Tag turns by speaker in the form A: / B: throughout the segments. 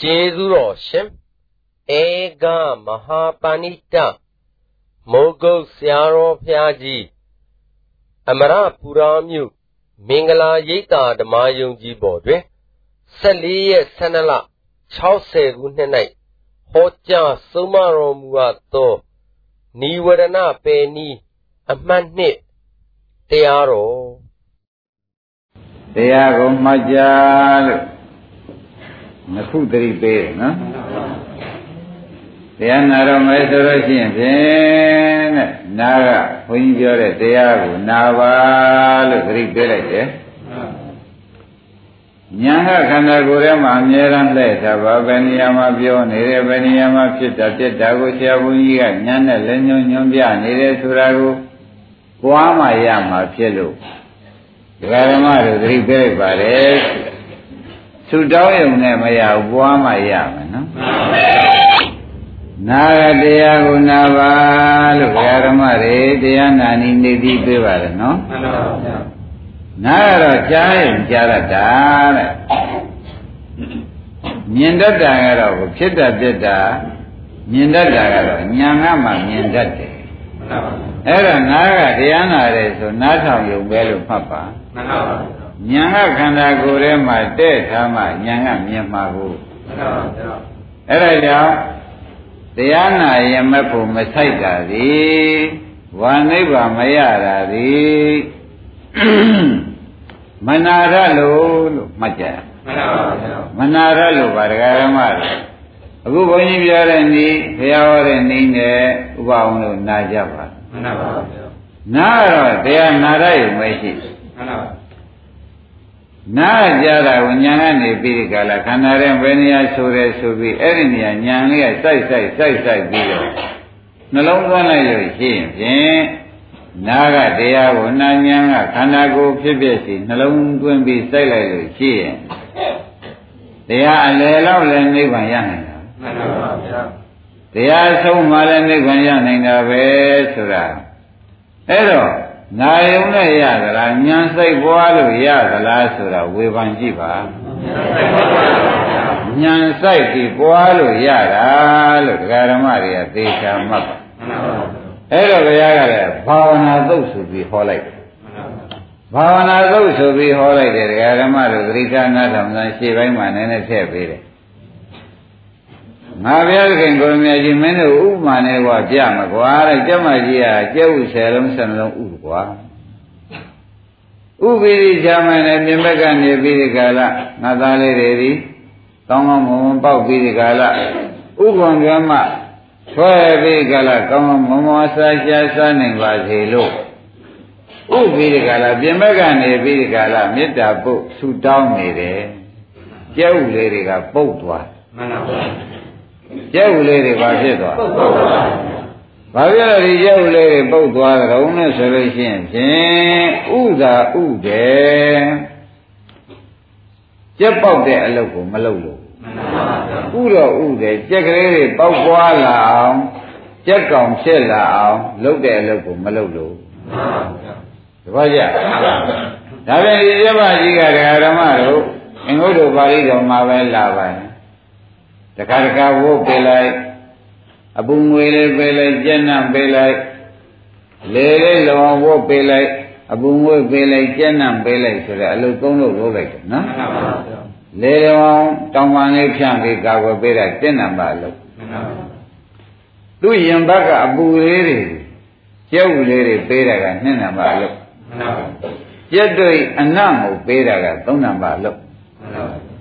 A: ကျေးဇူးတော်ရှင်ဧကမဟာပဏိတမိုးကုတ်ဆရာတော်ဘုရားကြီးအမရပူရာမြို့မင်္ဂလာရိပ်သာဓမ္မယုံကြည်ပေါ်တွင်14ရက်12လ60ခုနှစ်၌ဟောကြားဆုံးမတော်မူအပ်သောနိဝရဏပေနီးအမှတ်နှစ်တရားတော်
B: တရားကိုမှတ်ကြလို့ ငခုသတိပေးတယ်နော်တရားနာတော့မယ်ဆိုလို့ရှိရင်ဖြင့်တဲ့နာကဘုန်းကြီးပြောတဲ့တရားကိုနာပါလို့သတိပေးလိုက်တယ်ညာကခန္ဓာကိုယ်ထဲမှာအမြဲတမ်းလက်တာပါဘယ်နေရာမှာပြောနေတယ်ဘယ်နေရာမှာဖြစ်တာပြက်တာကိုဆရာဘုန်းကြီးကညာနဲ့လည်းညွှန်ညွှန်ပြနေတယ်ဆိုတာကိုပွားမှရမှာဖြစ်လို့ဒကာဓမ္မတို့သတိပေးလိုက်ပါတယ် သူတောင်းရုံနဲ့မရဘူးပွားမှရမယ်နော်နာရတရားကိုနာပါလို့ဘုရားဓမ္မတွေတရားနာနီနေပြီးပြပါတယ်နော်မှန်ပါဗျာနာရတော့ကြားရင်ကြားရတာတဲ့မြင်တတ်တာကတော့ဖြစ်တတ်ပြတ်တာမြင်တတ်တာကတော့ညာငါမှမြင်တတ်တယ်မှန်ပါပါအဲ့တော့နားကတရားနာတယ်ဆိုနားထောင်ရုံပဲလို့မှတ်ပါမှန်ပါပါ ဉာဏ်ကခန္ဓာကိုယ်ထဲမှာတဲ့ထားမှဉာဏ်ကမြင်မှာကိုအဲ့ဒါကြောင့်တရားနာရင်မဲ့ဖို့မဆိုင်တာဒီဝါနိဗ္ဗာန်မရတာဒီမနာရလို့လို့မှတ်ကြမှန်ပါဗျာမနာရလို့ပါဒကာရမတို့အခုဘုန်းကြီးပြောတဲ့ဤဘုရားဟောတဲ့ဤနဲ့ဥပအောင်လို့နာကြပါမှန်ပါဗျာနာတော့တရားနာရရုံပဲရှိမှန်ပါ နာကြတာကိုညာကနေပြီးဒီကလာခန္ဓာရဲ့ဘယ်နေရာဆိုရဲဆိုပြီးအဲ့ဒီနေရာညာလေးကစိုက်စိုက်စိုက်စိုက်ပြီးတော့နှလုံးသွင်းလိုက်လို့ရှိရင်ဖြင့်နာကတရားကိုနာညာကခန္ဓာကိုယ်ဖြစ်ဖြစ်စီနှလုံးသွင်းပြီးစိုက်လိုက်လို့ရှိရင်တရားအလယ်လောက်လည်းနိဗ္ဗာန်ရနိုင်တာမှန်ပါဗျာတရားဆုံးမှလည်းနိဗ္ဗာန်ရနိုင်တာပဲဆိုတာအဲ့တော့ နာယုံနဲ့ရသလားဉာဏ်စိတ်ပွားလို့ရသလားဆိုတာဝေဖန်ကြည့်ပါဉာဏ်စိတ်ပြီးပွားလို့ရတာလို့ဒကာဓမ္မတွေကသေချာမှတ်ပါအဲ့တော့ဘုရားကလည်းဘာဝနာသုတ်ဆိုပြီးဟောလိုက်တယ်ဘာဝနာသုတ်ဆိုပြီးဟောလိုက်တယ်ဒကာဓမ္မတို့သတိထားနားထောင်တာရှေ့ပိုင်းမှာနည်းနည်းထည့်ပေးတယ် ငါဘုရားခင်ကိုရမကြီးမင်းတို့ဥပမာနဲ့ကွာပြမကွာတဲ့ကျမကြီးကကျဲဥဆယ်လုံးဆယ်လုံးဥကွာဥပိရိချမနဲ့မြင်ဘက်ကနေပြီးဒီကလာငါသားလေးတွေဒီကောင်းကောင်းမွန်မွန်ပေါက်ပြီးဒီကလာဥပံကမဆွဲပြီးကလာကောင်းကောင်းမွန်မွန်စားရှားစားနိုင်ပါစေလို့ဥပိရိကလာပြင်ဘက်ကနေပြီးဒီကလာမေတ္တာပုတ်ဆူတောင်းနေတယ်ကျဲဥလေးတွေကပုတ်သွားမှန်ပါပါ ကျက်ဥလေးတွေဘာဖြစ်သွားဘာဖြစ်လို့ဒီကျက်ဥလေးတွေပုတ်သွားကြုံနဲ့ဆိုလို့ရှိရင်ဖြင့်ဥသာဥတယ်ကျက်ပေါက်တဲ့အလုပ်ကိုမလုပ်လို့ဥတော့ဥတယ်ကျက်ကလေးတွေပေါက်ပွားလာအောင်ကျက်ကောင်ဖြစ်လာအောင်လုပ်တဲ့အလုပ်ကိုမလုပ်လို့တပည့်ကြဒါပြန်ဒီကျမကြီးကဓမ္မတို့အင်္ဂုတ္တပါဠိတော်မှာပဲလာပါတယ် တခါတခါဝုတ်ပေးလိုက်အပူငွေလေးပေးလိုက်ကျက်နှံပေးလိုက်လေလေးလောင်ဝုတ်ပေးလိုက်အပူငွေပေးလိုက်ကျက်နှံပေးလိုက်ဆိုတဲ့အလုပ်သုံးလို့လုပ်လိုက်တယ်နော်မှန်ပါဗျာလေလောင်တောင်ပန်လေးဖြန့်ပြီးကာကွယ်ပေးတာကျက်နှံပါလို့မှန်ပါဗျာသူရင်ဘက်ကအပူလေးတွေကျက်ဥလေးတွေပေးတာကနှစ်နံပါလို့မှန်ပါဗျာကျက်တွေအနတ်ကိုပေးတာကသုံးနံပါလို့မှန်ပါဗျာ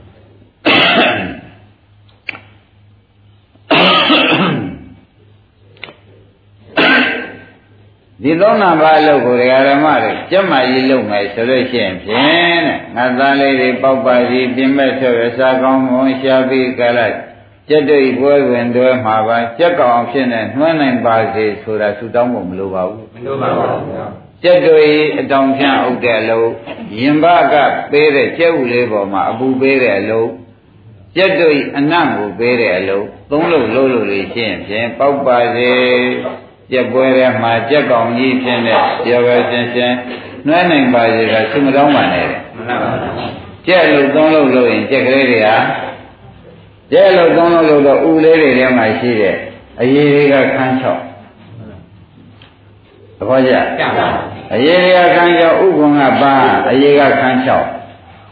B: ဒီသုံးနာပါအလုပ်ကိုဒကာရမတွေကြက်မှကြီးလုပ်မယ်ဆိုလို့ရှိရင်ဖြင့်တဲ့ငါသားလေးတွေပေါက်ပါစီပြင်မဲ့ဆိုရစားကောင်းမွန်ရှာပြီးကြလိုက်ကျက်တွေပွဲဝင်တွဲမှာပါကျက်ကောင်ဖြစ်နေနှွမ်းနိုင်ပါစေဆိုတာဆူတောင်းဖို့မလိုပါဘူးမလိုပါဘူးဗျာကျက်တွေအတောင်ဖြန့်ဥတဲ့အလုပ်ရင်ဘကပေးတဲ့ကျက်ဥလေးပေါ်မှာအပူပေးတဲ့အလုပ်ကျက်တွေအနံ့ကိုပေးတဲ့အလုပ်သုံးလို့လို့လို့လေးရှင်းဖြင့်ပေါက်ပါစေ ကြက်ပွဲထဲမှာကြက်ကောင်ကြီးဖြစ်နေပြောပဲရှင်းရှင်းနှွဲနိုင်ပါစေကသုမတော်မှနဲ့မှန်ပါပါကြက်လို့သုံးလို့လို့ရင်ကြက်ကလေးတွေဟာကျဲလို့သုံးလို့လို့တော့ဥလေးတွေထဲမှာရှိတဲ့အရေးတွေကခန်းချောက်သဘောကျအရေးတွေကခန်းချောက်ဥက္ကုံကပါအရေးကခန်းချောက်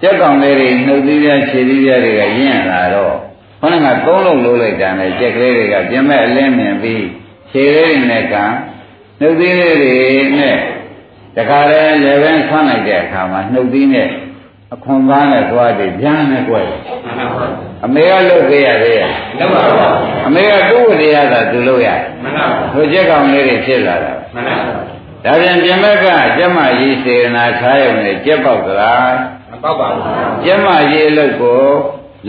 B: ကြက်ကောင်လေးတွေနှုတ်သီးပြခြေသီးပြတွေကရင့်လာတော့ခေါင်းကသုံးလုံးလို့လိုက်တာနဲ့ကြက်ကလေးတွေကပြင်မဲ့အလင်းမြင်ပြီး ခြေလေးတွေနဲ့ကနှုတ်သီးလေးတွေနဲ့တခါတည်းလည်းပဲဆွမ်းလိုက်တဲ့အခါမှာနှုတ်သီးနဲ့အခွန်ပန်းနဲ့သွားပြီးဗျမ်းနဲ့ကြွယ်အမေကလုတ်ခဲ့ရသေးရဲ့လုတ်ပါဘူးအမေကသူ့ဝတရားသာသူလုတ်ရမှန်ပါဘူးသူချက်ကောင်လေးတွေဖြစ်လာတာမှန်ပါဘူးဒါပြန်ပြမက်ကကျမကြီးစေနာထားရုံနဲ့ကြက်ပေါက်သလားမပေါက်ပါဘူးကျမကြီးအလုတ်ကို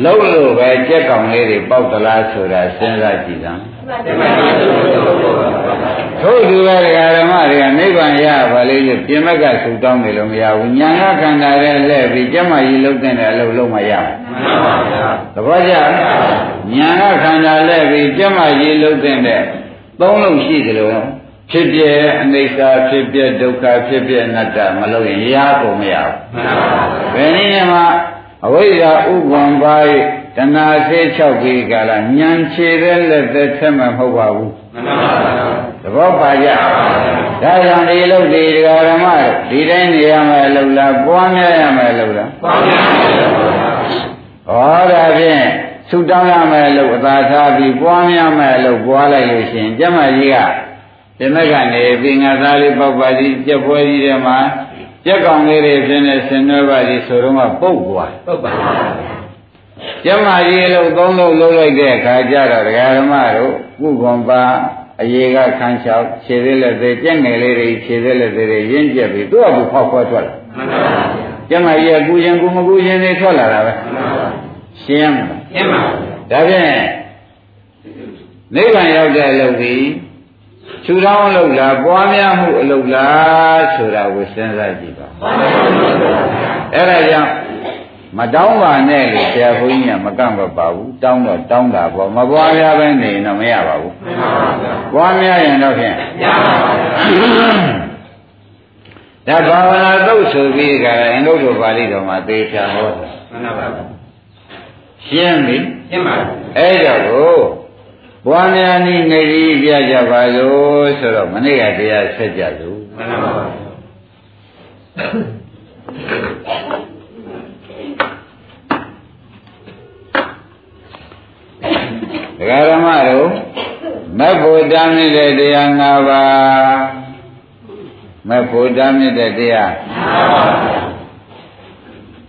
B: လှုပ်လို့ပဲကြက်ကောင်လေးတွေပေါက်သလားဆိုတာစဉ်းစားကြည့်စမ်း ထို့သူပဲဓမ္မတွေကနိဗ္ဗာန်ရပါလေလို့ပြင်မက်ကဆူတောင်းနေလို့မရဘူးညာကခန္ဓာရဲ့လှည့်ပြီးကျမကြီးလှုပ်တဲ့အလုပ်လုပ်မရဘူးသဘောကျညာကခန္ဓာလှည့်ပြီးကျမကြီးလှုပ်တဲ့သုံးလုံးရှိတယ်လို့ဖြစ်ပြအနိစ္စဖြစ်ပြဒုက္ခဖြစ်ပြအနတ္တမလို့ရင်ရကုန်မရဘူးဘယ်နည်းမှာအဝိဇ္ဇာဥပ္ပံပါ၍ တဏှာဆေး၆ပြီးကြလားညံချေတဲ့လက်သက်ထက်မှမဟုတ်ပါဘူးမှန်ပါပါသဘောပါကြဒါကြောင့်ဒီလုတ်ဒီဒကာဓမ္မဒီတိုင်းနေရမယ်လို့လားပွားများရမယ်လို့လားပွားများရမယ်လို့ပါဟောဒါဖြင့်ဆုတောင်းရမယ်လို့အသာထားပြီးပွားများမယ်လို့ပွားလိုက်လို့ရှိရင်ကျမကြီးကဒီမက်ကနေပြီးငါသားလေးပေါက်ပါစီကြက်ပွဲကြီးထဲမှာကြက်ကောင်လေးတွေဖြစ်နေဆင်နွှဲပါစီဆိုတော့မှပုတ်သွားပုတ်ပါ ကျမကြီးလို့သုံးလို့လုံးလိုက်တဲ့အခါကျတော့ဒကာဓမ္မတို့ကုကွန်ပါအရေကခန်းချောက်ခြေသေးလက်သေးကြက်ငယ်လေးတွေခြေသေးလက်သေးတွေရင်းကျက်ပြီးသူ့အကူဖောက်ခွဲထွက်လာမှန်ပါပါကျမကြီးကကူရင်ကူမကူရင်တွေထွက်လာတာပဲမှန်ပါပါရှင်းမလားရှင်းပါဒါဖြင့်နိဗ္ဗာန်ရောက်တဲ့အလုပ်ဒီခြူထောင်းအလုပ်လားပွားများမှုအလုပ်လားဆိုတာကိုစဉ်းစားကြည့်ပါအဲ့ဒါကြောင့် မတောင်းပါနဲ့လို့ဆရာဘုန်းကြီးကမကန့်မပါဘူးတောင်းတော့တောင်းတာပေါ့မပွားများပဲနေတော့မရပါဘူးပွားများရင်တော့ဖြင့်ရပါဘူးဒါဘာဝနာသုတ်ဆိုပြီးကြတယ်အင်္ဂုတ္တပါဠိတော်မှာသေချာဟောတာမှန်ပါပါရှင်းပြီရှင်းပါအဲ့တော့ကိုပွားများနည်းနေပြီးပြကြပါလို့ဆိုတော့မနေ့ကတရားဆက်ကြလို့မှန်ပါပါ ဒကာရမတို့မက်ဖို့တမ်းနေတဲ့တရား၅ပါးမက်ဖို့တမ်းနေတဲ့တရား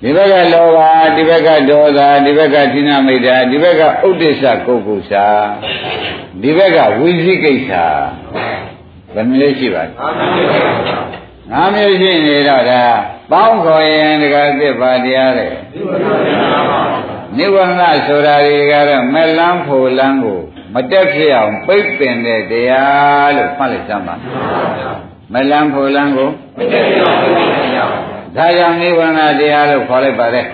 B: ဒီဘက်ကလောဘဒီဘက်ကဒေါသဒီဘက်ကသီနာမိတ်တာဒီဘက်ကဥဒိစ္စကုက္ကုစာဒီဘက်ကဝိသိကိစ္စဘယ်မျိုးရှိပါလဲငါးမျိုးရှိနေတော့ဒါပေါင်းခေါ်ရင်တကသစ်ပါတရားတဲ့ နိဗ္ဗာန်ဆိုတာတွေကတော့မလန်းဖို့လန်းကိုမတက်ဖြစ်အောင်ပိတ်ပင်တဲ့တရားလို့ဖတ်လိုက်စမ်းပါမလန်းဖို့လန်းကိုမတက်ဖြစ်အောင်ပိတ်ပင်တရားဒါကြောင့်နိဗ္ဗာန်တရားလို့ခေါ်လိုက်ပါတယ်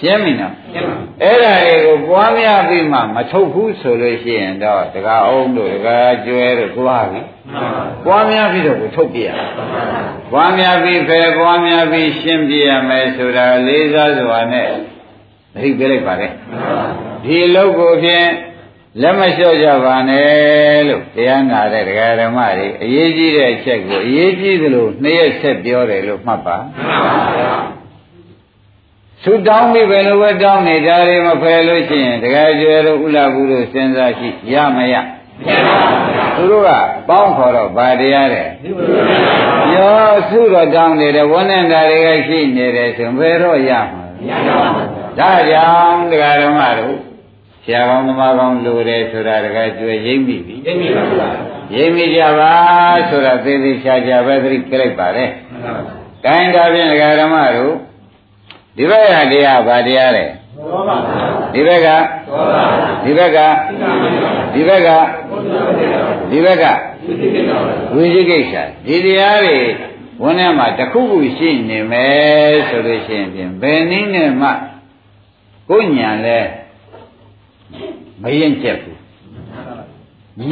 B: ရှင်းပြီနော်ရှင်းပါအဲ့ဒါတွေကိုပွားများပြီးမှမထုတ်ဘူးဆိုလို့ရှိရင်တော့တကားအောင်တို့တကားကျွဲတို့ကိုဟာပြီပွားများပြီးတော့ကိုထုတ်ပြရပွားများပြီးဖယ်ပွားများပြီးရှင်းပြရမယ်ဆိုတာလေးစားစွာနဲ့ သတိပေးလိုက်ပါလေဒီအလုပ်ကိုဖြင့်လက်မလျှော့ကြပါနဲ့လို့တရားနာတဲ့ဒကာဓမ္မတွေအရေးကြီးတဲ့အချက်ကိုအရေးကြီးသလိုနှစ်ရက်ဆက်ပြောတယ်လို့မှတ်ပါမှန်ပါပါသူတောင်းပြီးဘယ်လိုပဲတောင်းနေကြတယ်မဖယ်လို့ရှိရင်တကယ်ကျွဲလို့ဥလာဘူးလို့စဉ်းစားရှိရမရသူတို့ကပေါင်းခေါ်တော့ဗာတရားတဲ့ရောသူတော့တောင်းနေတယ်ဝဏ္ဏတာတွေကရှိနေတယ်ဆိုဘယ်တော့ရမှာမရပါဘူး ဒါကြောင့်တရားဓမ္မတို့ဆရာကောင်းသမားကောင်းလိုတယ်ဆိုတာတကယ်ကျွေရိမ့်မိပြီရိမ့်မိပါဘူးရိမ့်မိကြပါဆိုတာသေသေးချာချာပဲသတိပြလိုက်ပါလေကိုင်းတာဖြင့်တရားဓမ္မတို့ဒီဘက်ကတရားဗာတရားလေဒီဘက်ကဒီဘက်ကဒီဘက်ကဒီဘက်ကဝိသိကိစ္စဒီတရားတွေဝန်းထဲမှာတစ်ခုခုရှိနေမယ်ဆိုလို့ရှိရင်ဖြင့်ဘယ်နည်းနဲ့မှ ကိုညာလဲမရင်ကျက်ဘူး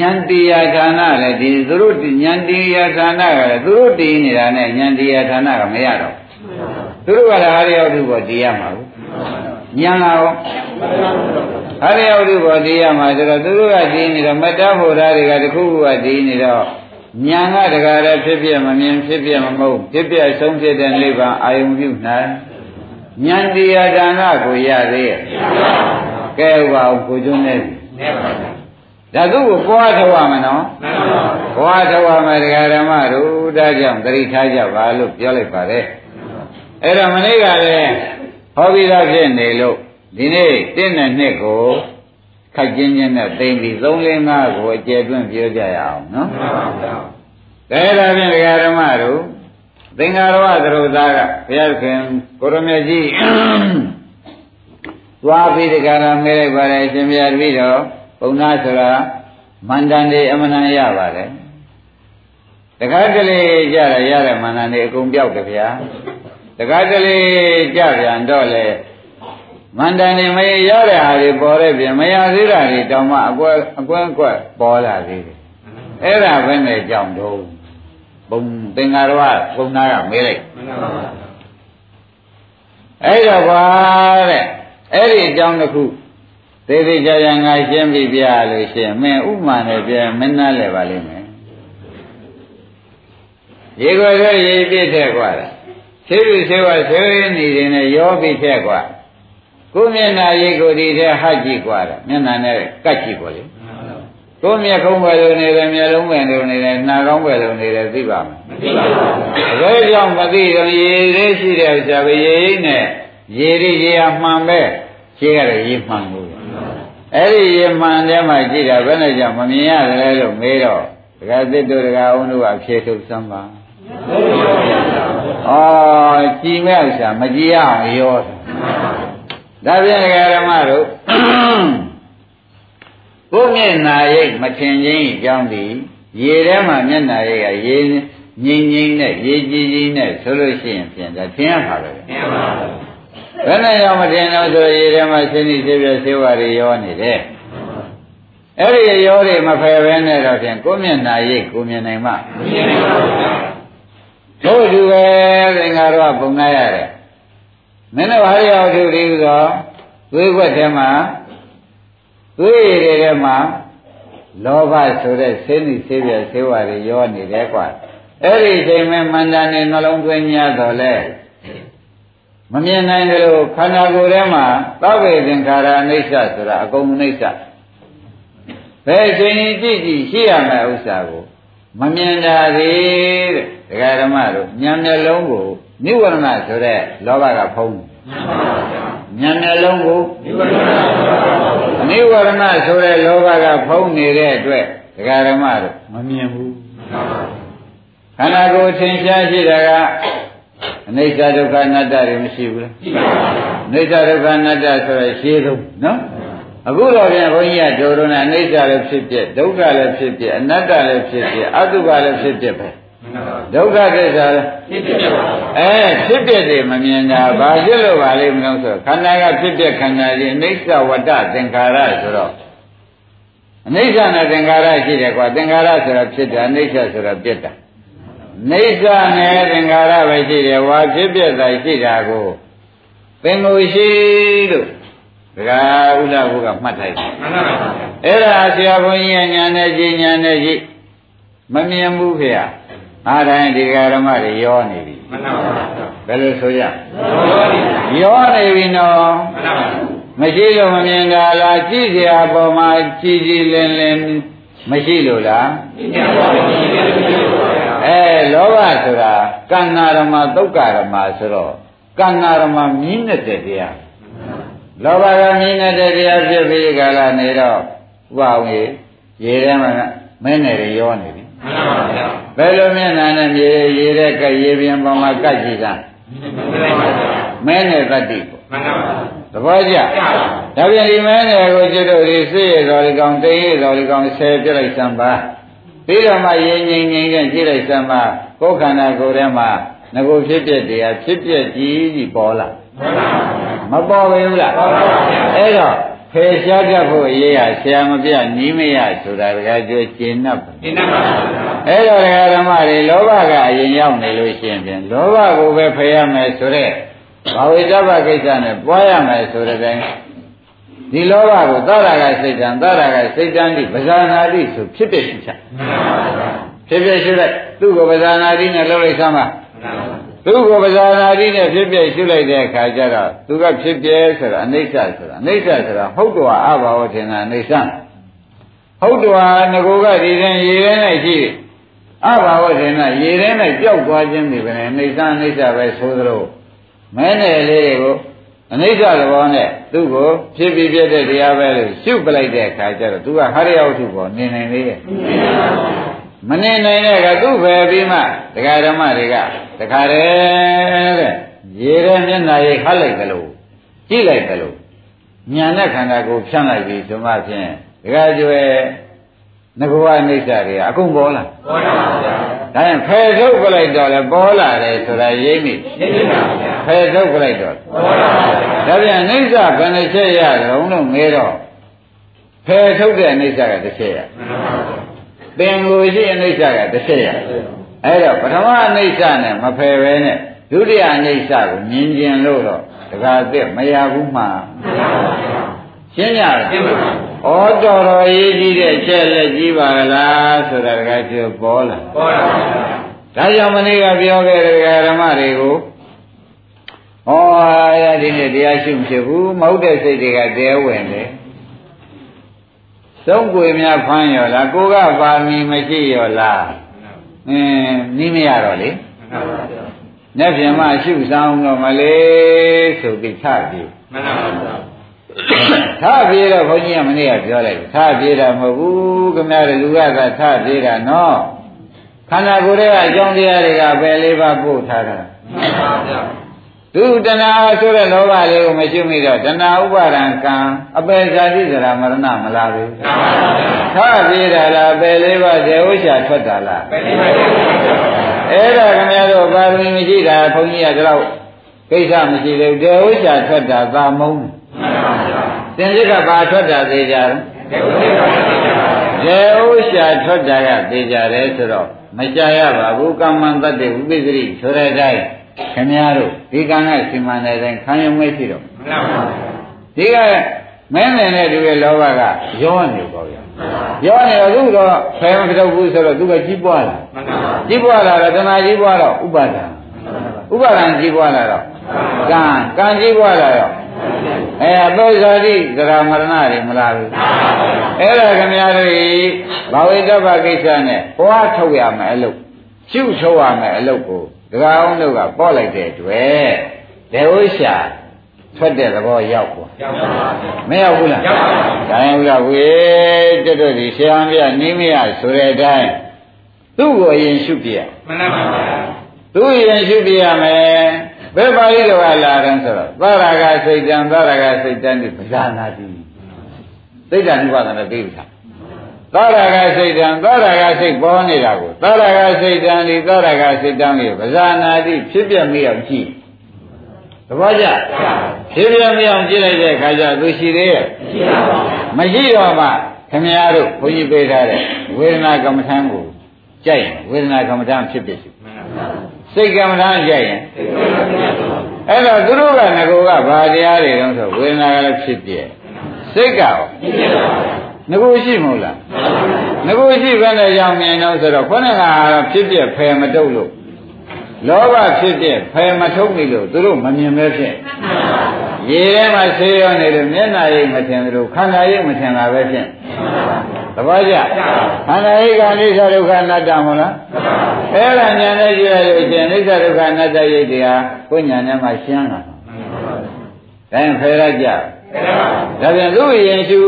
B: ဉာဏ်တရားဌာနလည်းဒီသူတို့ဉာဏ်တရားဌာနကလည်းသူတို့တည်နေတာနဲ့ဉာဏ်တရားဌာနကမရတော့သူတို့ကလည်းအားရရောက်သူပေါ်တည်ရမှာဘူးဉာဏ်လာရောဟာရယောတုဘောဒီရမှာဆိုတော့သူတို့ကဒီနေတော့မတ္တဖို့ဓာတွေကတခုခုကဒီနေတော့ညာကတကားလည်းဖြစ်ပြမမြင်ဖြစ်ပြမမဟုတ်ဖြစ်ပြဆုံးဖြစ်တဲ့နိဗ္ဗာန်အာယုံပြုနိုင် ဉာဏ်တရားဒါနကိုရသေးရဲ့ကဲဥပါအောင်ကိုကျွန်းနေပြီဒါသူ့ကိုပွားထောက်ရမနော်ပွားထောက်ရမယ်တရားဓမ္မတို့ဒါကြောင့်တတိထားကြပါလို့ပြောလိုက်ပါတယ်အဲ့တော့မနေ့ကလည်းဟောပြီးသားဖြစ်နေလို့ဒီနေ့တင်းတဲ့နှစ်ကိုခက်ချင်းချင်းနဲ့သိမ့်ပြီး3 4 5ကိုအကျယ်တွင်းပြောကြရအောင်နော်မှန်ပါဗျာဒါဖြင့်ဒကာဓမ္မတို့ သင်္ဃာရဝသရုသားကဘုရားခင်ကိုရမေကြီးသွားပြီးဒကာရမဲလိုက်ပါတယ်အရှင်ဘုရားတပည့်တော်ဘုံနာဆိုတာမန္တန်တွေအမှန်တန်ရပါတယ်တခါတလေကြရရတဲ့မန္တန်တွေအကုန်ပြောက်တယ်ဗျာတခါတလေကြပြန်တော့လေမန္တန်နေမရတဲ့ဟာတွေပေါ်တဲ့ပြင်မရသေးတာတွေတောင်မှအကွက်အကွက်အကွက်ပေါ်လာသေးတယ်အဲ့ဒါပဲနဲ့ကြောင့်တော့ ဘုံသင်္ကာရဝဘုံနာကမေးလိုက်အဲ့တော့ပါတဲ့အဲ့ဒီအကြောင်းတစ်ခုသေသေးကြကြငါရှင်းပြပြလို့ရှင်မင်းဥမာနဲ့ပြမင်းနားလဲပါလိမ့်မယ်ရေခွေခွေရေပြည့်တဲ့ကွာသေလူသေဝသေဝနေတဲ့နဲ့ရောပြည့်တဲ့ကွာကိုမျက်နာရေကိုဒီတဲ့ဟတ်ကြည့်ကွာမျက်နာနဲ့ကတ်ကြည့်ကွာလေ ကိုမျက်ခုံးပဲလို့နေတယ်မျက်လုံးပဲလို့နေတယ်နှာခေါင်းပဲလို့နေတယ်သိပါမလားမသိပါဘူးအဲဒါကြောင့်မသိတော့ရေလေးရှိတဲ့ဥစ္စာပဲရေရိတ်နဲ့ရေရိရေဟာမှန်ပဲရှင်းရတယ်ရေမှန်လို့အဲ့ဒီရေမှန်တဲ့မှာကြည့်တာဘယ်နဲ့ကြောင့်မမြင်ရတယ်လို့မေးတော့ဒကာသစ်တို့ဒကာအောင်တို့ကဖြေထုတ်စမ်းပါဩကြည်မဲ့ဥစ္စာမကြည်ရအောင်ရောဒါဖြင့်ဒကာဓမ္မတို့ ကိုမျက်နာရိတ်မထင်ချင်းအကြောင်းဒီရေထဲမှာမျက်နာရိတ်ကရေငိမ့်ငိမ့်နဲ့ရေကြည်ကြည်နဲ့ဆိုလို့ရှိရင်ပြန်ဒါထင်ရမှာပဲထင်ပါဘူးဘယ်နဲ့ရောက်မထင်တော့ဆိုရေထဲမှာဆင်းနေသေးပြဆေးဝါးတွေရောနေတယ်အဲ့ဒီရောတွေမဖယ်ဘဲနဲ့တော့ဖြင့်ကိုမျက်နာရိတ်ကိုမြင်နိုင်မှာမမြင်နိုင်ပါဘူးတို့သူပဲသင်္ဃာရောပုံနာရတယ်မင်းတို့ဟာရအောင်သူဒီဆိုသွေးွက်ထဲမှာ သွေးရည်တွေထဲမှာလောဘဆိုတဲ့ဆင်းနိဆေးပြဆေးဝါးတွေရောနေတယ်ကွာအဲ့ဒီချိန်မှာမန္တန်နဲ့နှလုံးသွင်းများတော့လဲမမြင်နိုင်တယ်လို့ခန္ဓာကိုယ်ထဲမှာသဗ္ဗေသင်္ခါရအိဋ္ဌဆိုတာအကုန်အိဋ္ဌဘယ်ချိန်ကြည့်ကြည့်ရှိရမယ့်ဥစ္စာကိုမမြင်တာသေးတဲ့ဒကာဓမ္မတို့ဉာဏ်မျက်လုံးကိုနိဝရဏဆိုတဲ့လောဘကဖုံးဉာဏ်မျက်လုံးကိုနိဝရဏ ဆိုတဲ့လောဘကဖုံးနေတဲ့အတွက်ဒကာဓမ္မတို့မမြင်ဘူးခန္ဓာကိုယ်သင်ရှားရှိတာကအနိစ္စဒုက္ခအနတ္တတွေမရှိဘူးလားရှိပါပါအနိစ္စဒုက္ခအနတ္တဆိုရရှင်းဆုံးနော်အခုတော့ပြန်ဘုန်းကြီးကဒိုရဏအနိစ္စလည်းဖြစ်ဖြစ်ဒုက္ခလည်းဖြစ်ဖြစ်အနတ္တလည်းဖြစ်ဖြစ်အတုပလည်းဖြစ်ဖြစ်ပဲ ဒုက္ခသစ္စာဖြစ်ဖြစ်ပါအဲဖြစ်ဖြစ်တွေမမြင်တာဘာဖြစ်လို့ပါလိမ့်မလို့ဆိုခန္ဓာကဖြစ်ဖြစ်ခန္ဓာကြီးအနိစ္စဝတ္တသင်္ခါရဆိုတော့အနိစ္စနဲ့သင်္ခါရရှိတယ်ကွာသင်္ခါရဆိုတာဖြစ်တယ်အနိစ္စဆိုတာပြစ်တာနေစ္စနဲ့သင်္ခါရပဲရှိတယ်ဝါဖြစ်ပြတာရှိတာကိုသင်္ကိုရှိလို့ဒကာဥဒ္ဒဘုကမှတ်ထိုက်တယ်မှန်ပါပါအဲ့ဒါဆရာဘုန်းကြီးညာနဲ့ကြည်ညာနဲ့ကြည်မမြင်ဘူးဖေ။ အားတိုင်းဒီဃာရမတွေရောနေပြီမှန်ပါပါဘယ်လိုဆိုရရောနေပြီနော်မှန်ပါပါမရှိလို့မမြင်တာလားကြည့်เสียပေါ်မှာကြည်ကြည်လင်လင်မရှိလို့လားအဲလောဘဆိုတာကန္နာရမသုတ်ကရမဆိုတော့ကန္နာရမမြင်းတဲ့တရားလောဘကမြင်းတဲ့တရားဖြစ်ပြီးကြလာနေတော့ဥပအောင်ရေရေထဲမှာမင်းနယ်ရောနေပြီ မှန်ပါဗျာဘယ်လိုမျက်နှာနဲ့မြေရေတဲ့ကရေပြင်ပေါ်မှာကတ်ကြည့်တာမင်းနယ်တတ္တိပေါ့မှန်ပါဗျာသဘောကျဒါပြန်ဒီမဲနယ်ကိုကျွတ်တို့ဒီစိရတော်လေးကောင်တိရတော်လေးကောင်ဆယ်ပြလိုက်စမ်းပါပြီးတော့မှရင်ငိမ့်ငိမ့်နဲ့ကြည့်လိုက်စမ်းပါကိုယ်ခန္ဓာကိုယ်ထဲမှာငကိုဖြစ်ပြတရားဖြစ်ပြကြီးကြီးပေါ်လာမပေါ်ဘူးလားအဲ့တော့ ဖေရှားတတ်ဖို့အရေးရဆရာမပြနီးမရဆိုတာတကယ်ကျွကျင့်납ပါကျင့်납ပါအဲ့တော့ဒကာဓမ္မတွေလောဘကအရင်ရောက်နေလို့ရှိရင်ဖြင့်လောဘကိုပဲဖယ်ရမယ်ဆိုတော့ဘာဝိတ္တဘကိစ္စနဲ့ပွားရမယ်ဆိုတဲ့တိုင်းဒီလောဘကိုသရကစိတ်တံသရကစိတ်တံဒီပဇာနာတိဆိုဖြစ်ဖြစ်ရှိချဖြစ်ဖြစ်ရှိလိုက်သူ့ကိုပဇာနာတိနဲ့လှုပ်လိုက်စမ်းပါ သူ့ကိုပဇာနာတိနဲ့ဖြစ်ဖြစ်ရှိလိုက်တဲ့အခါကျတော့သူကဖြစ်ပြဲဆိုတာအနိစ္စဆိုတာအနိစ္စဆိုတာဟုတ်တော်အဘာဝထင်တာအနိစ္စဟုတ်တော်ငကိုကဒီရင်ရေထဲ၌ရှိအဘာဝထင်တာရေထဲ၌ပျောက်သွားခြင်းဒီပဲအနိစ္စအနိစ္စပဲဆိုသလိုမဲနယ်လေးတွေကိုအနိစ္စသဘောနဲ့သူ့ကိုဖြစ်ပြီးပြတဲ့တရားပဲလို့ရှုပလိုက်တဲ့အခါကျတော့သူကဟရိယဝတ္ထုပေါ်နေနိုင်သေးရဲ့ မနေနိုင်တဲ့ကသူ့ပဲပြီးမှဒကာဓမ္မတွေကဒကာတယ်တဲ့ရေထဲမျက်နှာရိပ်ခတ်လိုက်ကြလို့ကြည့်လိုက်ကြလို့ညာနဲ့ခန္ဓာကိုဖြန့်လိုက်ပြီဆိုမှဖြင့်ဒကာကျွဲငဘဝအိဋ္ဌတွေအကုန်ပေါ်လာပေါ်လာပါဗျာဒါရင်ဖယ်ထုတ်ပလိုက်တော့လေပေါ်လာတယ်ဆိုတာရိပ်မိရိပ်ပါဗျာဖယ်ထုတ်ပလိုက်တော့ပေါ်လာပါဗျာဒါပြန်အိဋ္ဌဘယ်နှချက်ရတုံးလို့ငဲတော့ဖယ်ထုတ်တဲ့အိဋ္ဌကတစ်ချက်ရမှန်ပါဗျာ သင်ကိုရှိအိဋ္ဌကတစ်ချက်ရအဲ့တော့ပထမအိဋ္ဌနဲ့မဖယ်ပဲနဲ့ဒုတိယအိဋ္ဌကိုမြင်ကျင်လို့တော့တခါသက်မရဘူးမှန်ပါဗျာရှင်းရတယ်ရှင်းပါဩတော်တော်ရေးကြီးတဲ့ချက်လက်ကြီးပါလားဆိုတာတကယ်ပြောပေါ်လာပေါ်လာပါဗျာဒါကြောင့်မနေ့ကပြောခဲ့တဲ့ဓမ္မတွေကိုဩရဒီနေ့တရားရှိမဖြစ်ဘူးမဟုတ်တဲ့စိတ်တွေကတဲဝင်တယ် သုံးကွေများဖမ်းရောလားကိုကပါမီမရှိရောလားအင်းနီးမရတော့လေမှန်ပါဗျာ။လက်ပြန်မှရှုဆောင်တော့မလေးဆိုပြီးထပြီးမှန်ပါဗျာထပြေးတော့ဘုန်းကြီးကမနေ့ကပြောလိုက်ထပြေးတာမဟုတ်ဘူးခင်ဗျားတို့လူကသာထပြေးတာနော်ခန္ဓာကိုယ်ရဲ့အကြောင်းတရားတွေကပဲလေးပါပို့ထားတာမှန်ပါဗျာ သူတဏှာဆိုတဲ့လောဘလေးကိုမရှိမိတော့တဏှာဥပါဒံကံအပေဇာတိစရာမရဏမလားဘူးမှန်ပါဗျာထပြေးတာလားပဲလေးပါဇေဝရှာထွက်တာလားပဲလေးပါအဲ့ဒါခင်ဗျားတို့ပါရမီမရှိတာဘုန်းကြီးကတော့ကိစ္စမရှိသေးဘူးဇေဝရှာထွက်တာသာမုန်းသင်္ကြကဘာထွက်တာသေးကြတယ်ရေဥရှာထွက်တာကသေကြတယ်ဆိုတော့မကြရပါဘူးကမ္မန္တတေဥပိသရိဆိုတဲ့အတိုင်း ခင်ဗျားတို့ဒီကံကစီမံတဲ့အတိုင်းခံရုံပဲရှိတော့မှန်ပါပါဒီကမင်းနဲ့တူရဲ့လောဘကရောနေပေါ့ဗျာရောနေတော့သူတော့ဖယ်မထုတ်ဘူးဆိုတော့သူကကြီးပွားလာမှန်ပါပါကြီးပွားလာတော့တဏှာကြီးပွားတော့ဥပါဒံဥပါဒံကြီးပွားလာတော့ကံကံကြီးပွားလာတော့အဲအပုဇာတိသရမရဏတွေမလားဘူးအဲ့ဒါခင်ဗျားတို့ဘာဝိတ္တပကိစ္စနဲ့ဘွားထုတ်ရမယ်အလုပ်ရှုထုတ်ရမယ်အလုပ်ကို ဒကာအောင်တို့ကပေါ့လိုက်တဲ့တွေ့ဒေဝရှာထွက်တဲ့သဘောရောက်သွားရောက်ပါဘူးမရောက်ဘူးလားရောက်ပါဘူးဒါရင်ဥရဝေတက်တော့ဒီဆရာမပြနိမရဆိုတဲ့အတိုင်းသူ့ကိုအရင်ရှုပြရမှန်ပါပါသူ့ရင်ရှုပြရမယ်ဘယ်ပါဠိတော်ကလာတယ်ဆိုတော့သရဂစိတ်တံသရဂစိတ်တံဒီပဇာနာတိစိတ်တံဥပါဒနာသိပြီလား သရဂစိတ်တံသရဂစိတ်ပေါ်နေတာကိုသရဂစိတ်တံဒီသရဂစိတ်တံကိုပဇာနာတိဖြစ်ပြမိအောင်ကြည့်သဘောကျဖြစ်ပြမိအောင်ကြည့်လိုက်တဲ့အခါကျသူရှိသေးရဲ့မရှိတော့မှခင်ဗျားတို့ဘုန်းကြီးပေးထားတဲ့ဝေဒနာကမ္မထံကိုကြိုက်ဝေဒနာကမ္မထံဖြစ်ဖြစ်စိတ်ကမ္မဋ္ဌာန်းကြိုက်ရင်အဲ့တော့သူတို့ကငကိုကဘာတရားတွေတုံးဆိုဝေဒနာကလည်းဖြစ်ပြစိတ်ကရော ငကိုရှိမဟုတ်လားငကိုရှိဘယ်နဲ့ကြောင့်မြင်တော့ဆိုတော့ခေါင်းကတော့ဖြစ်ပြဖယ်မတုတ်လို့လောဘဖြစ်ပြဖယ်မထုတ်နေလို့သူတို့မမြင်ပဲဖြစ်ရေထဲမှာဆေးရောနေလို့မျက်နှာရိပ်မထင်လို့ခန္ဓာရိပ်မထင်တာပဲဖြစ်သဘောကျခန္ဓာရိပ်ကအိဋ္ဌဒုက္ခအနတ္တမဟုတ်လားအဲ့ဒါညာနဲ့ကြည့်ရလို့ရှင်အိဋ္ဌဒုက္ခအနတ္တရိပ်တရားကိုညာနဲ့မှရှင်းလာဒါရင်ဖယ်ရကြဒါပြန်သူ့ရင်ရှု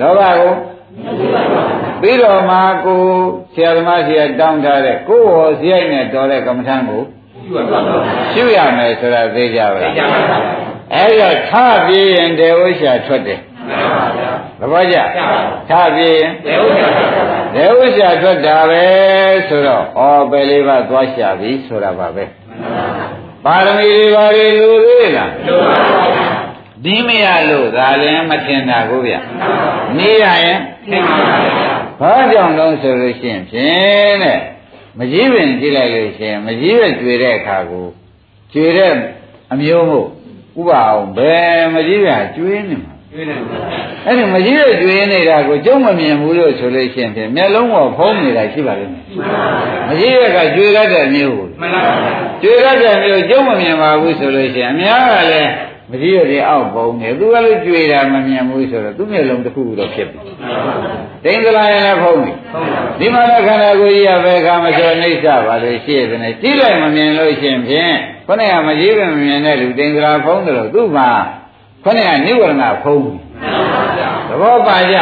B: လောဘကိုပြီးတော့မှကိုဆရာသမားဆရာတောင်းထားတဲ့ကိုယ်ဟောဇိုက်နဲ့တော်တဲ့ကမ္မထံကိုရှုရမယ်ဆိုတာသိကြပါလားအဲ့တော့ထပြေးရင်တေဝရှာထွက်တယ်သဘောကျထပြေးရင်တေဝရှာထွက်တာပဲဆိုတော့ဩပဲလေးပါသွားရှာပြီဆိုတာပါပဲပါရမီတွေပါလေလူသေးလားလူပါပါ ဒီမရလို့ဒါလည်းမထင်တာကိုဗျနေရရင်ထင်ပါပါဘာကြောင့်လုံးဆိုလို့ရှိရင်ဖြင့်တဲ့မကြီးပင်ကြည့်လိုက်လို့ရှိရင်မကြီးပဲကျွေတဲ့အခါကိုကျွေတဲ့အမျိုးမို့ဥပအောင်ဘယ်မကြီးပြကျွေးနေမှာအဲ့ဒီမကြီးရကျွေးနေတာကိုကျုံမမြင်ဘူးလို့ဆိုလို့ရှိရင်ဖြင့်မျက်လုံးပေါ်ဖုံးနေတာရှိပါလိမ့်မယ်မကြီးရကကျွေးရတဲ့မျိုးကိုမှန်ပါပါကျွေးရတဲ့မျိုးကျုံမမြင်ပါဘူးဆိုလို့ရှိရင်အများကလည်း မကြီးရတဲ့အောက်ပုံနေသူကလည်းကျွေးတာမမြင်ဘူးဆိုတော့သူ့မျက်လုံးတစ်ခုတော့ဖြစ်ပြီတိန်္ဂလာရင်လည်းဖုံးနေဒီမှာလည်းခန္ဓာကိုယ်ကြီးရပဲခါမကျော်နှိမ့်စပါလို့ရှိရတယ်နဲ့ကြည့်လိုက်မမြင်လို့ရှိရင်ဖြင့်ခொနဲ့ကမကြီးပဲမမြင်တဲ့လူတိန်္ဂလာဖုံးတယ်လို့သူ့မှာခொနဲ့ကနိဝရဏဖုံး သဘောပါကြ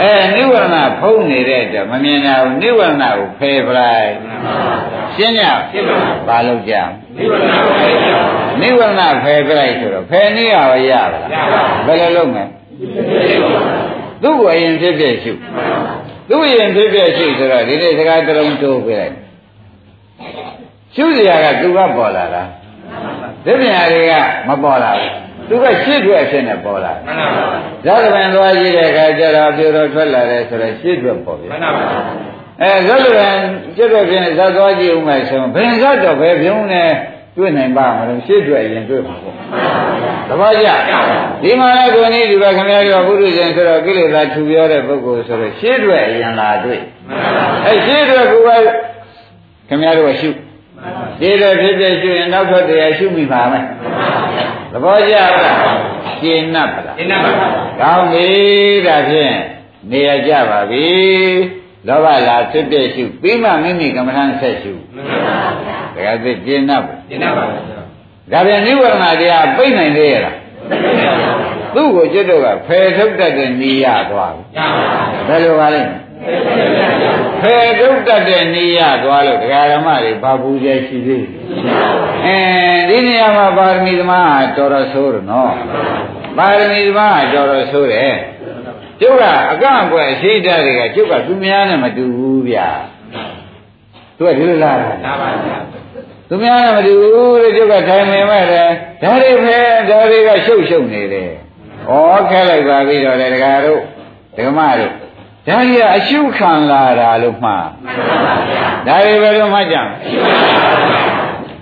B: အဲနိဝရဏဖုံးနေတဲ့အတွက်မမြင်တာကိုနိဝရဏကိုဖယ်ပလိုက်ရှင်းကြပါလို့ကြနိဝရဏဖယ်ပလိုက်ဆိုတော့ဖယ်နေရပါရပါလားဘယ်လိုလုပ်မလဲသူ့ကိုအရင်ဖြစ်ဖြစ်ရှုသူ့အရင်ဖြစ်ဖြစ်ရှုဆိုတော့ဒီနေ့စကားတလုံးတိုးပြလိုက်ရှုစရာကသူကပေါ်လာတာဒီပြန်တွေကမပေါ်လာဘူး သူကရှစ်ထွက်အဖြစ်နဲ့ပေါ်လာမှန်ပါပါဇာတ်ပင်သွားကြည့်တဲ့အခါကျတော့ပြိုတော့ထွက်လာတယ်ဆိုတော့ရှစ်ထွက်ပေါ်ပြီမှန်ပါပါအဲဇာတ်ပင်ရှစ်ထွက်ဖြင့်ဇာတ်သွားကြည့်ဦးမယ်ဆိုရင်ဘယ်ဇာတ်တော့ပဲပြုံးနေတွေ့နိုင်ပါမလို့ရှစ်ထွက်ရင်တွေ့မှာပေါ့တပည့်ကြဒီမှာလည်းကိုနည်းဒီဘခင်ဗျားတို့ဘုရုရှင်ဆိုတော့ကိလေသာထူပြောတဲ့ပုဂ္ဂိုလ်ဆိုတော့ရှစ်ထွက်ရင်လာတွေ့အဲရှစ်ထွက်ကခင်ဗျားတို့ကရှုဒီလိုဖြစ်ဖြစ်ရှုရင်နောက်ထွက်တရားရှုမိပါမယ် သဘောကျလားရှင်းနပ်ပါလားရှင်းနပ်ပါပါကောင်းပြီဒါဖြင့်နေရကြပါပြီလောဘလာဖြစ်ဖြစ်ရှုပြီးမှမိမိကမ္မထမ်းဆက်ရှုမှန်ပါဗျာဒါကသိရှင်းနပ်ပါရှင်းနပ်ပါဗျာဒါဖြင့်နိဝရဏတရားပြိနိုင်သေးရလားသူ့ကိုကျွတ်တော့ကဖယ်ထုတ်တတ်တဲ့နေရသွားပြီဘယ်လိုပါလဲ ဖယ်ထုတ်တတ်တဲ့နေရသွားလို့တရားဓမ္မတွေဘာပူကြရှိသေးအဲဒီနေရာမှာပါရမီသမားတော်တော်ဆိုးတယ်နော်ပါရမီသမားတော်တော်ဆိုးတယ်ကျုပ်ကအကန့်အကွက်အရှိတတွေကကျုပ်ကသူများနဲ့မတူဘူးဗျာသူကဒီလိုလားလားပါဗျာသူများနဲ့မတူဘူးလေကျုပ်ကထိုင်နေမဲ့တယ်ဒါတွေပဲဒါတွေကရှုပ်ရှုပ်နေတယ်ဩခဲလိုက်ပါပြီတော့လေဒကာတို့ဒကမတို့ ဒါကြီးကအရှုခံလာတာလို့မှားဒါတွေပဲလို့မှတ်ကြ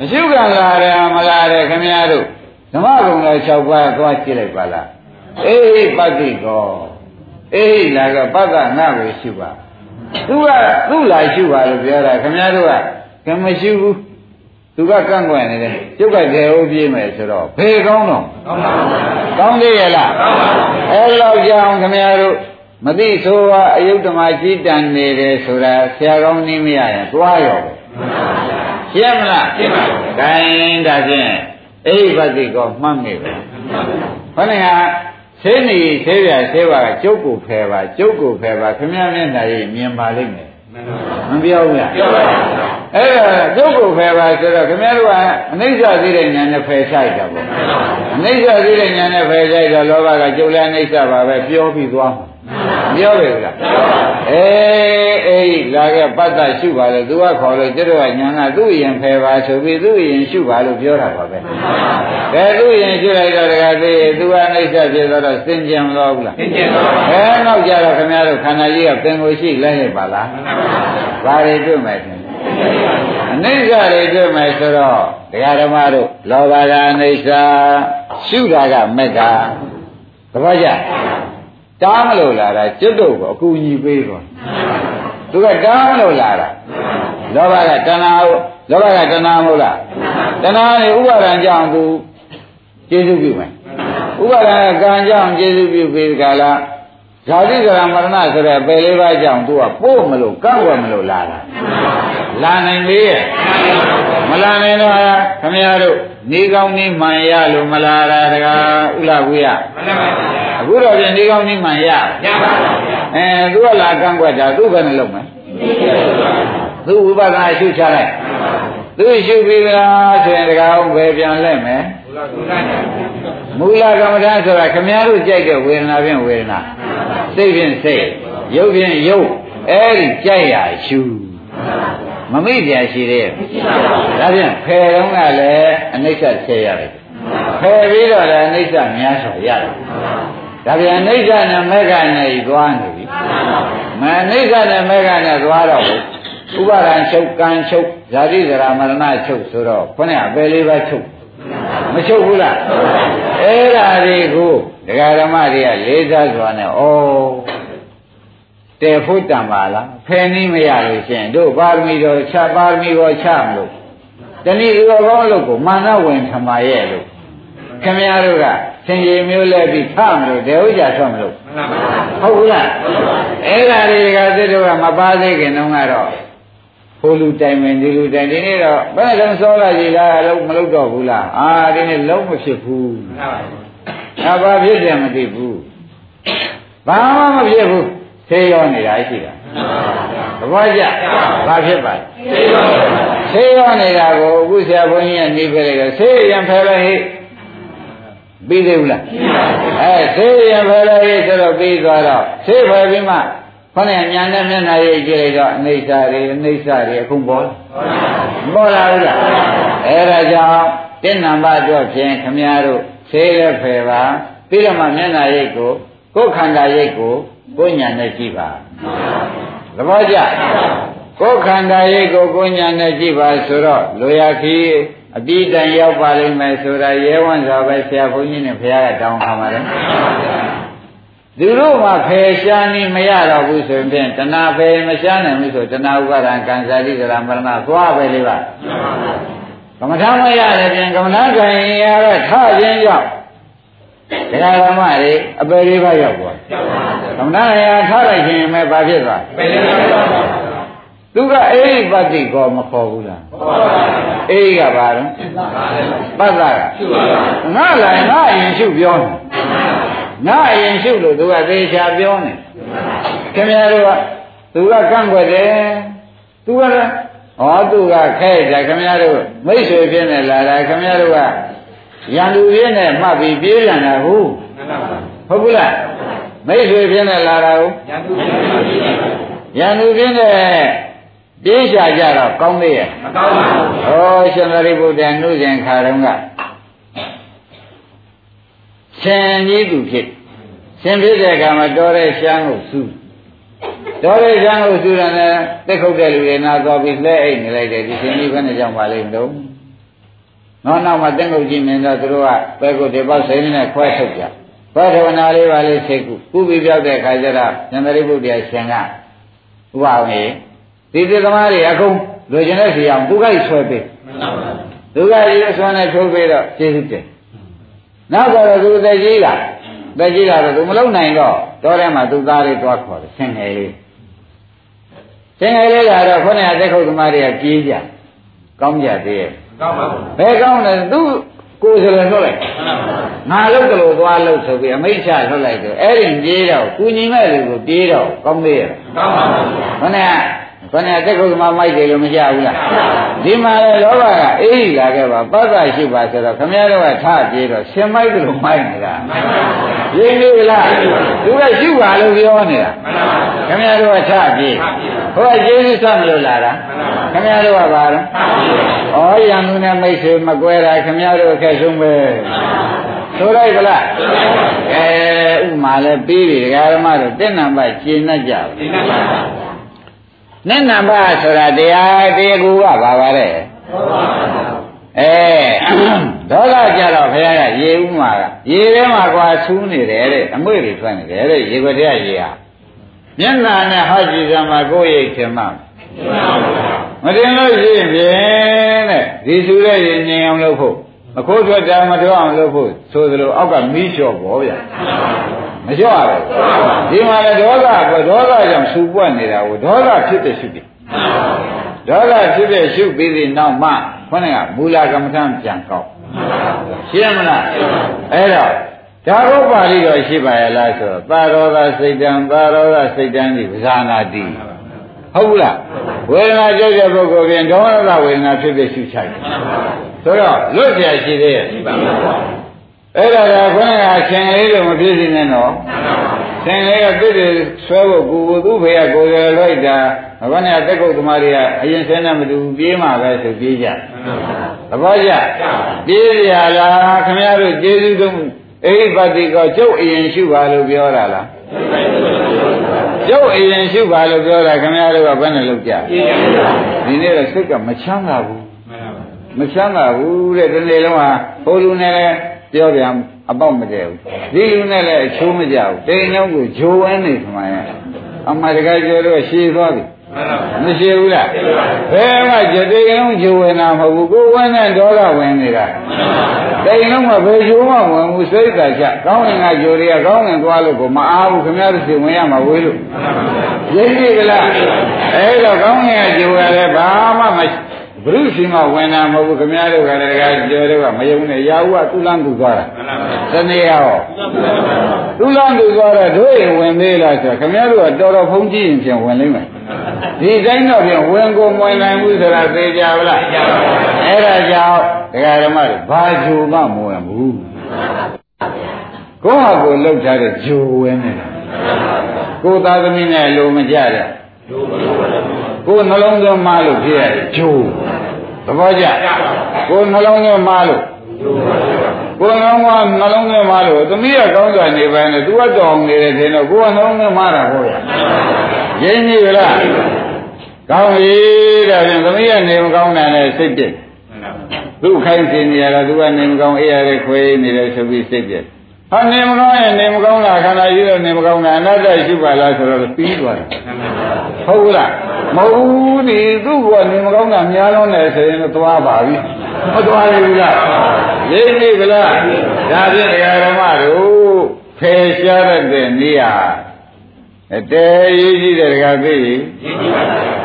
B: အရှုခံလာတယ်မလာတယ်ခင်ဗျားတို့ဓမ္မကုံလည်း၆ပါးသွားကြည့်လိုက်ပါလားအေးပတ္တိကောအေးလာကပတ္တငါကိုရှုပါသူကသူ့လာရှုပါလို့ပြောတာခင်ဗျားတို့ကကမရှိဘူးသူကကန့်ကွက်နေတယ်ကျုပ်ကကျေဟုတ်ပြေးမယ်ဆိုတော့ဖေကောင်းတော့ကောင်းပါဘူးကောင်းသေးရဲ့လားကောင်းပါဘူးအဲလောက်ကြအောင်ခင်ဗျားတို့ မသိဆိုကအယုဒ္ဓမကြီးတန်နေတယ်ဆိုတာဆရာကောင်းနည်းမရရင်သွားရောပဲရှင်းမလားရှင်းပါဘူးခိုင်းဒါဖြင့်အိဗတ်တိကောမှတ်မိပဲခொနကဆေးနေဆေးပြဆေးပါကကျုပ်ကိုဖယ်ပါကျုပ်ကိုဖယ်ပါခမည်းမျက်နှာကြီးမြင်ပါလိမ့်မယ်မပြောဘူးလားပြောပါဘူးအဲ့ဒါကျုပ်ကိုဖယ်ပါဆိုတော့ခင်ဗျားတို့ကအနိစ္စသိတဲ့ဉာဏ်နဲ့ဖယ်ဆိုင်တာပေါ့အနိစ္စသိတဲ့ဉာဏ်နဲ့ဖယ်ဆိုင်တော့လောဘကကျုပ်လည်းအနိစ္စပါပဲပြောပြီးသွားမှာ ပြောပဲလားအေးအေးလာခဲ့ပတ္တရှုပါလေသူကခေါ်လို့ကျတော့ညာကသူ့ရင်ဖယ်ပါဆိုပြီးသူ့ရင်ရှုပါလို့ပြောတာပါပဲကဲသူ့ရင်ရှုလိုက်တော့တခါသေးသူကအိဋ္ဌဖြစ်တော့စင်ကြံတော့ဘူးလားစင်ကြံတော့အဲနောက်ကြတော့ခင်ဗျားတို့ခန္ဓာကြီးကပင်ကိုရှိလဲရပါလားဘာတွေတွေ့မယ်ထင်အနိစ္စတွေတွေ့မယ်ဆိုတော့တရားဓမ္မတို့လောဘကအနိစ္စရှုတာကမက်ကသဘောကျ တားမလို့လာတာကျွတ်တော့ကိုအကူညီပေးတော့သူကတားမလို့လာတာလောဘကတဏှာလောဘကတဏှာမဟုတ်လားတဏှာနေဥပါဒံကြောင့်သူကျေစုပြုမယ်ဥပါဒံကကံကြောင့်ကျေစုပြုပြီးကြလား ဇာတိကရမရဏဆိုတဲ့ပယ်လေးပါးကြောင့်သူကပို့မလို့ကန့်ွယ်မလို့လာတာလာနိုင်လေရဲ့မလာနိုင်တော့ခမရတို့နေကောင်းနေမှန်ရလို့မလာတာတကားဥလာဘူးရမှန်ပါပါအခုတော့ပြန်နေကောင်းနေမှန်ရရပါပါအဲသူကလာကန့်ကွက်တာသူ့ဘယ်နဲ့လုပ်မလဲသူဝိပဿနာရှုချလိုက် သူရှုပြီးလားဆိုရင်တကားဘယ်ပြန်လဲမယ်မူလကမ္မဋ္ဌာန်းဆိုတာခမည်းတော်ကြိုက်တဲ့ဝေဒနာဖြင့်ဝေဒနာစိတ်ဖြင့်စိတ်ရုပ်ဖြင့်ရုပ်အဲ့ဒီကြိုက်ရရှုမမိပြရှိသေးရဲ့ဒါဖြင့်ဖယ်တော့ကလည်းအနိစ္စဆဲရတယ်ဖယ်ပြီးတော့လည်းအနိစ္စများစွာရတယ်ဒါပြန်အနိစ္စနဲ့မေဃနဲ့သွားနေပြီမအနိစ္စနဲ့မေဃနဲ့သွားတော့ ဥပါဒံချုပ်ကံချုပ်ဇာတိဇရာမရဏချုပ်ဆိုတော့ခொနဲ့အပယ်လေးပါချုပ်မချုပ်ဘူးလားအဲ့ဒါတွေကိုဒကာဓမ္မတွေကလေးစားစွာနဲ့ဩတယ်ဖို့တံပါလားဖယ်နည်းမရလို့ရှင်တို့ပါရမီတော်ချပါရမီတော်ချမလို့တဏှိရောကောင်းလို့ကိုမာနဝင်ထမရဲ့လို့ခင်ဗျားတို့ကသင်ကြီးမျိုးလဲပြီးဖမလို့ဒေဥကြဆွမလို့ဟုတ်ဘူးလားအဲ့ဒါတွေကသစ်တို့ကမပါသေးခင်တုန်းကတော့ ဟိုလူတိုင်မယ်ဒီလူတိုင်ဒီနေ့တော့ဘယ်တော့စောလာကြီးလားလုံးမလုပ်တော့ဘူးလားအာဒီနေ့လုံးမဖြစ်ဘူးအာဘာဖြစ်တယ်မသိဘူးဘာမှမဖြစ်ဘူးသေရောနေတာရှိတာသဘောကျဘာဖြစ်ပါလဲသေရောနေတာကိုအခုဆရာဘုန်းကြီးကနေဖယ်လိုက်တော့သေရံဖယ်လိုက်ဟိပြီးသေးဘူးလားအဲသေရံဖယ်လိုက်ဟိဆိုတော့ပြီးသွားတော့သေဖယ်ပြီးမှ ခொနဲ့ညာနဲ့မျက်နှာရိပ်ကြည့်လိုက်တော့အနိစ္စတွေအနိစ္စတွေအခုပေါ်ပေါ်လာဘူးလားအဲဒါကြောင့်တဏ္ဍာဘတော့ဖြင့်ခမည်းတော်သေလည်းဖယ်ပါပြီးတော့မှမျက်နှာရိပ်ကိုကိုယ်ခန္ဓာရိပ်ကိုကိုညာနဲ့ကြည့်ပါသဘောကျကိုယ်ခန္ဓာရိပ်ကိုကိုညာနဲ့ကြည့်ပါဆိုတော့လူရခီးအပြည့်တန်ရောက်ပါလိမ့်မယ်ဆိုတာရဲဝံစွာပဲဆရာဘုန်းကြီးနဲ့ဘုရားကတောင်းထားပါတယ် သူတို့မှဖယ်ရှားနေမရတော့ဘူးဆိုရင်တဏှာဖယ်မရှားနိုင်ဘူးဆိုတဏှာဥပါဒံကံစားတိကရမရဏသွားပဲလေးပါကမ္မထာမရတယ်ပြန်ကမ္မထာကံရရထခြင်းကြောင့်တရားဓမ္မတွေအပယ်လေးပါးရောက်သွားကမ္မထာရာထားလိုက်ခြင်းပဲဘာဖြစ်သွားသူကအိဋ္ဌပတိကောမခေါ်ဘူးလားအိဋ္ဌကဘာလဲပတ္တကငါလည်းငါအရင်ရှုပြော နေငါအရင်ရှုလို့သူကသေချာပြောနေခင်ဗျားတို့ကသူကကန့်ွက်တယ်သူကလည်းဟောသူကခဲတယ်ခင်ဗျားတို့မိတ်ဆွေဖြစ်နေလာတာခင်ဗျားတို့ကရန်သူရင်းနဲ့မှတ်ပြီးပြေးပြန်တာဟုတ်ဟုတ်ဘူးလားမိတ်ဆွေဖြစ်နေလာတာဟုတ်ရန်သူဖြစ်နေပြေးရှာကြတော့ကောင်းသေးရဲ့မကောင်းပါဘူးဟောရှင်သာရိပုတ္တန်နှုဇင်ခါတုန်းက ရှင်ကြီးသူဖြစ်ရှင်ဖြစ်တဲ့အခါမှာတော်တဲ့ရှမ်းကိုစူးတော်တဲ့ရှမ်းကိုစူးတယ်နဲ့တက်ခုတ်တဲ့လူတွေနာသွားပြီးလှဲအိတ်နေလိုက်တယ်ဒီရှင်ကြီးဘယ်နဲ့ကြောင့်ပါလိမ့်မလို့နောက်နောက်မှာတက်ခုတ်ကြည့်မြင်တော့သူတို့ကပဲကုတ်ဒီပေါက်စိမ့်နဲ့ခွဲထုတ်ကြခွဲထုတ်နာလေးပါလေးစိတ်ကူကုပြီးပြောက်တဲ့အခါကျတော့ရှင်သာရိပုတ္တရာရှင်ကဥပအောင်ကြီးဒီတိသမားတွေအကုန်လွယ်ကျင်တဲ့စီအောင်သူကဆွဲပေးသူကရေဆွမ်းနဲ့ထိုးပေးတော့ကျေးဇူးတင် နောက်တော့သူသက်ကြီးလာသက်ကြီးလာတော့သူမလုံနိုင်တော့တောထဲမှာသူသားလေးတွားခေါ်တယ်ဆင်ငယ်လေးဆင်ငယ်လေးကတော့ခုနကသက်ခုတ်သမားတွေကပြေးကြကောင်းကြသေးရဲ့ကောင်းပါဘူးဘယ်ကောင်းလဲသူကိုယ်စလည်းလွတ်လိုက်ငါလုတ်ကလေးသွားလုတ်ဆိုပြီးအမိတ်ချလွတ်လိုက်တယ်အဲ့ဒီပြေးတော့ကုညီမဲ့လူကိုပြေးတော့ကောင်းသေးရဲ့ကောင်းပါဘူးခုန ကခொနဲ့တက်ခုမှမိုက်တယ်လို့မကြဘူးလားဒီမှာလေလောဘကအေးလာခဲ့ပါပတ္တရှိပါဆိုတော့ခမည်းတော်ကထပြေးတော့ရှင်မိုက်တယ်လို့မိုက်နေတာရင်းနေလားသူကရှိပါလို့ပြောနေတာခမည်းတော်ကထပြေးဟိုကကျေးဇူးဆက်မလို့လာတာခမည်းတော်ကပါတော့ဩရံသူနဲ့မိတ်ဆွေမကွဲတာခမည်းတော်အခက်ဆုံးပဲဆိုလိုက်ဗလားအဲဥမာလဲပြီးပြီဒကာဓမ္မတို့တင့်နံပါတ်ရှင်းတတ်ကြပါရှင်းတတ်ပါ နိဏဘဆိုတာတရားတရားကူကပါပါတဲ့အဲဒေါသကြတော့ဘုရားကရေဥမာကရေထဲမှာကွာဆူးနေတယ်တဲ့အမွေတွေထွက်နေတယ်တဲ့ရေခွက်ထဲကရေဟာမျက်နာနဲ့ဟောကြည့်စမ်းမှာကိုယ်ရိတ်ထင်မှမတင်လို့ရှိရင်ဖြင့်တဲ့ဒီဆူတဲ့ရေငြိမ်အောင်လုပ်ဖို့ မခိုးထွက်တာမတော်အောင်လုပ်ဖို့ဆိုသလိုအောက်ကမီးလျှော့ပေါ်ဗျာမလျှော့ရဘူးဒီမှာလည်းဒေါသကဒေါသကြောင့်ဆူပွက်နေတာကိုဒေါသဖြစ်တဲ့ရှုတယ်ဒေါသဖြစ်တဲ့ရှုပြီးပြီးနောက်မှခေါင်းကမူလကမ္မထံပြန်ကောက်ရှင်းမလားအဲ့တော့ဒါရုပ်ပါဠိတော်ရှိပါရဲ့လားဆိုတော့သာရောသစိတ်တံသာရောသစိတ်တံဒီပဇာနာတိ ဟုတ်ဘူးလားဝေဒနာကြတဲ့ပုဂ္ဂိုလ်ပြင်ဒေါသဝေဒနာဖြစ်ဖြစ်ရှုချိုက်တယ်ဆိုတော့လွတ်เสียရှိသေးရဲ့အဲ့ဒါကခေါင်းကခင်လေးလို့မဖြစ်စေနဲ့တော့ခင်လေးကပြည့်တယ်ဆွဲဖို့ကိုကိုသူ့ဖေကကိုယ်ရလိုက်တာခေါင်းကတက်ကုတ်သမားတွေကအရင်ဆင်းနေမတူပြေးမှာပဲဆိုပြေးကြသဘောကျပြေးရလားခင်ဗျားတို့ကျေးဇူးသုံးအိပတိကောကျုပ်အရင်ရှုပါလို့ပြောတာလား ကျုပ်အရင်ရှုပါလို့ပြောတာခင်ဗျားတို့ကဘယ်နဲ့လုပ်ကြဒီနေ့တော့စိတ်ကမချမ်းသာဘူးမချမ်းသာဘူးတဲ့ဒီနေ့လုံးကဟိုလူနဲ့လည်းပြောပြန်အပေါက်မတည့်ဘူးဒီလူနဲ့လည်းအချိုးမကြဘူးတိမ်လုံးကိုဂျိုးဝဲနေမှန်ရဲ့အမှတကယ်ကျော်တော့ရှည်သွားပြီ မရှိဘူးလားဘယ်မှကြတိမ်လုံးဂျိုးဝဲနာမဟုတ်ဘူးကိုယ်ဝဲနဲ့ဒေါသဝင်နေတာတိမ်လုံးကဘယ်ဂျိုးမှဝင်ဘူးစိတ်သာချကောင်းရင်ကဂျိုးတွေကကောင်းရင်သွားလို့ကိုမအားဘူးခင်ဗျားတို့စီဝင်ရမှာဝေးလို့ရင်းပြီလားအဲ့တော့ကောင်းရင်ကဂျိုးရတယ်ဘာမှမရှိဘုရုရှိမှဝင်တာမဟုတ်ဘူးခင်ဗျားတို့ကလည်းကကျော်တော့ကမယုံနဲ့ရာဟုကသူ့လန်းသူသွားတာတနေ့ရောသူ့လန်းသူသွားတော့တို့ရင်ဝင်သေးလားဆိုခင်ဗျားတို့ကတော်တော်ဖုံးကြည့်ရင်ပြန်ဝင်လိမ့်မယ် ဒီတိုင်းတော့ပြန်ဝင်ကုန်ဝင်နိုင်ဘူးဆိုတာသိကြပါလားအဲ့ဒါကြောင့်ဒကာဓမ္မတွေဘာဂျူမှမဝင်ဘူးကိုယ့်ဟာကိုယ်လှုပ်ထားတဲ့ဂျူဝင်နေတာကိုယ်သားသမီးနဲ့လိုမကြတဲ့ကိုယ်နှလုံးသွင်းမလို့ဖြစ်ရတယ်ဂျိုးသဘောကျကိုယ်နှလုံးသွင်းမလို့ကိုယ်နှလုံးကနှလုံးသွင်းမလို့သမီးကကောင်းစွာနေပါနဲ့သူကတောင်းနေတယ်ထင်တော့ကိုယ်ကနှလုံးသွင်းမတာဟုတ်ရ ရင်းကြီးလားကောင်းပြီဒါဖြင့်သမီးကနေမကောင်းတာနဲ့စိတ်ပြည့်သူ့ခိုင်းစင်နေရတာသူကနေမကောင်းအေးရတဲ့ခွေးနေတယ်ဆိုပြီးစိတ်ပြည့်ဟာနေမကောင်းရင်နေမကောင်းတာခန္ဓာကြီးတော့နေမကောင်းတာအနတ္တရှိပါလားဆိုတော့ပြီးသွားတယ်ဟုတ်လားမဟုတ်ဘူးဒီသူ့ကနေမကောင်းတာများလုံးတယ်ဆိုရင်တော့သွားပါပြီမသွားဘူးလားရေးပြီဗလားဒါဖြင့်တရားဓမ္မတို့ဖယ်ရှားတဲ့နေရာ အတဲရေးကြည့်တဲ့တကားသိပြီ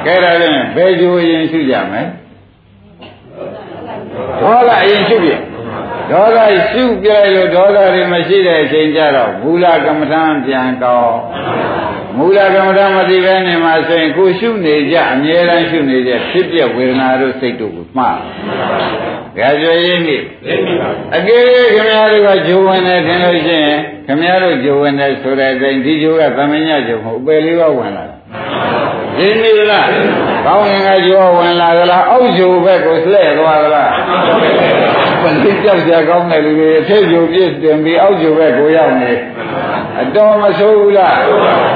B: ကဲဒါဖြင့်ဘယ်ကြိုးရင်ရှိကြမယ်ဒေါသအရင်ရှိပြီ ဒေါသရှုပြလိုက်လို့ဒေါသတွေမရှိတဲ့အချိန်ကျတော့မူလကမ္မထံပြန်ကောင်းမူလကမ္မထံမသိဘဲနေမှာဆိုရင်ကိုရှုနေကြအမြဲတမ်းရှုနေကြဖြစ်ပြဝေဒနာတို့စိတ်တို့ကိုမှားကြကြရင်းမိအကယ်၍ခင်ဗျားတို့ကဂျိုးဝင်တယ်ထင်လို့ရှိရင်ခင်ဗျားတို့ဂျိုးဝင်တယ်ဆိုတဲ့အချိန်ဒီဂျိုးကသမညဂျိုးမဟုတ်အပယ်လေးပါဝင်လာရင်းမိလားကောင်းရင်ကဂျိုးဝင်လာကြလားအောက်ဂျိုးဘက်ကိုလှည့်သွားကြလား ပလိကြောက်ကြကောင်းတယ်လူတွေအထက်ဂျိုးပြည့်တင်ပြီးအောက်ဂျိုးဘက်ကိုရောက်နေအတော်မဆိုးဘူးလား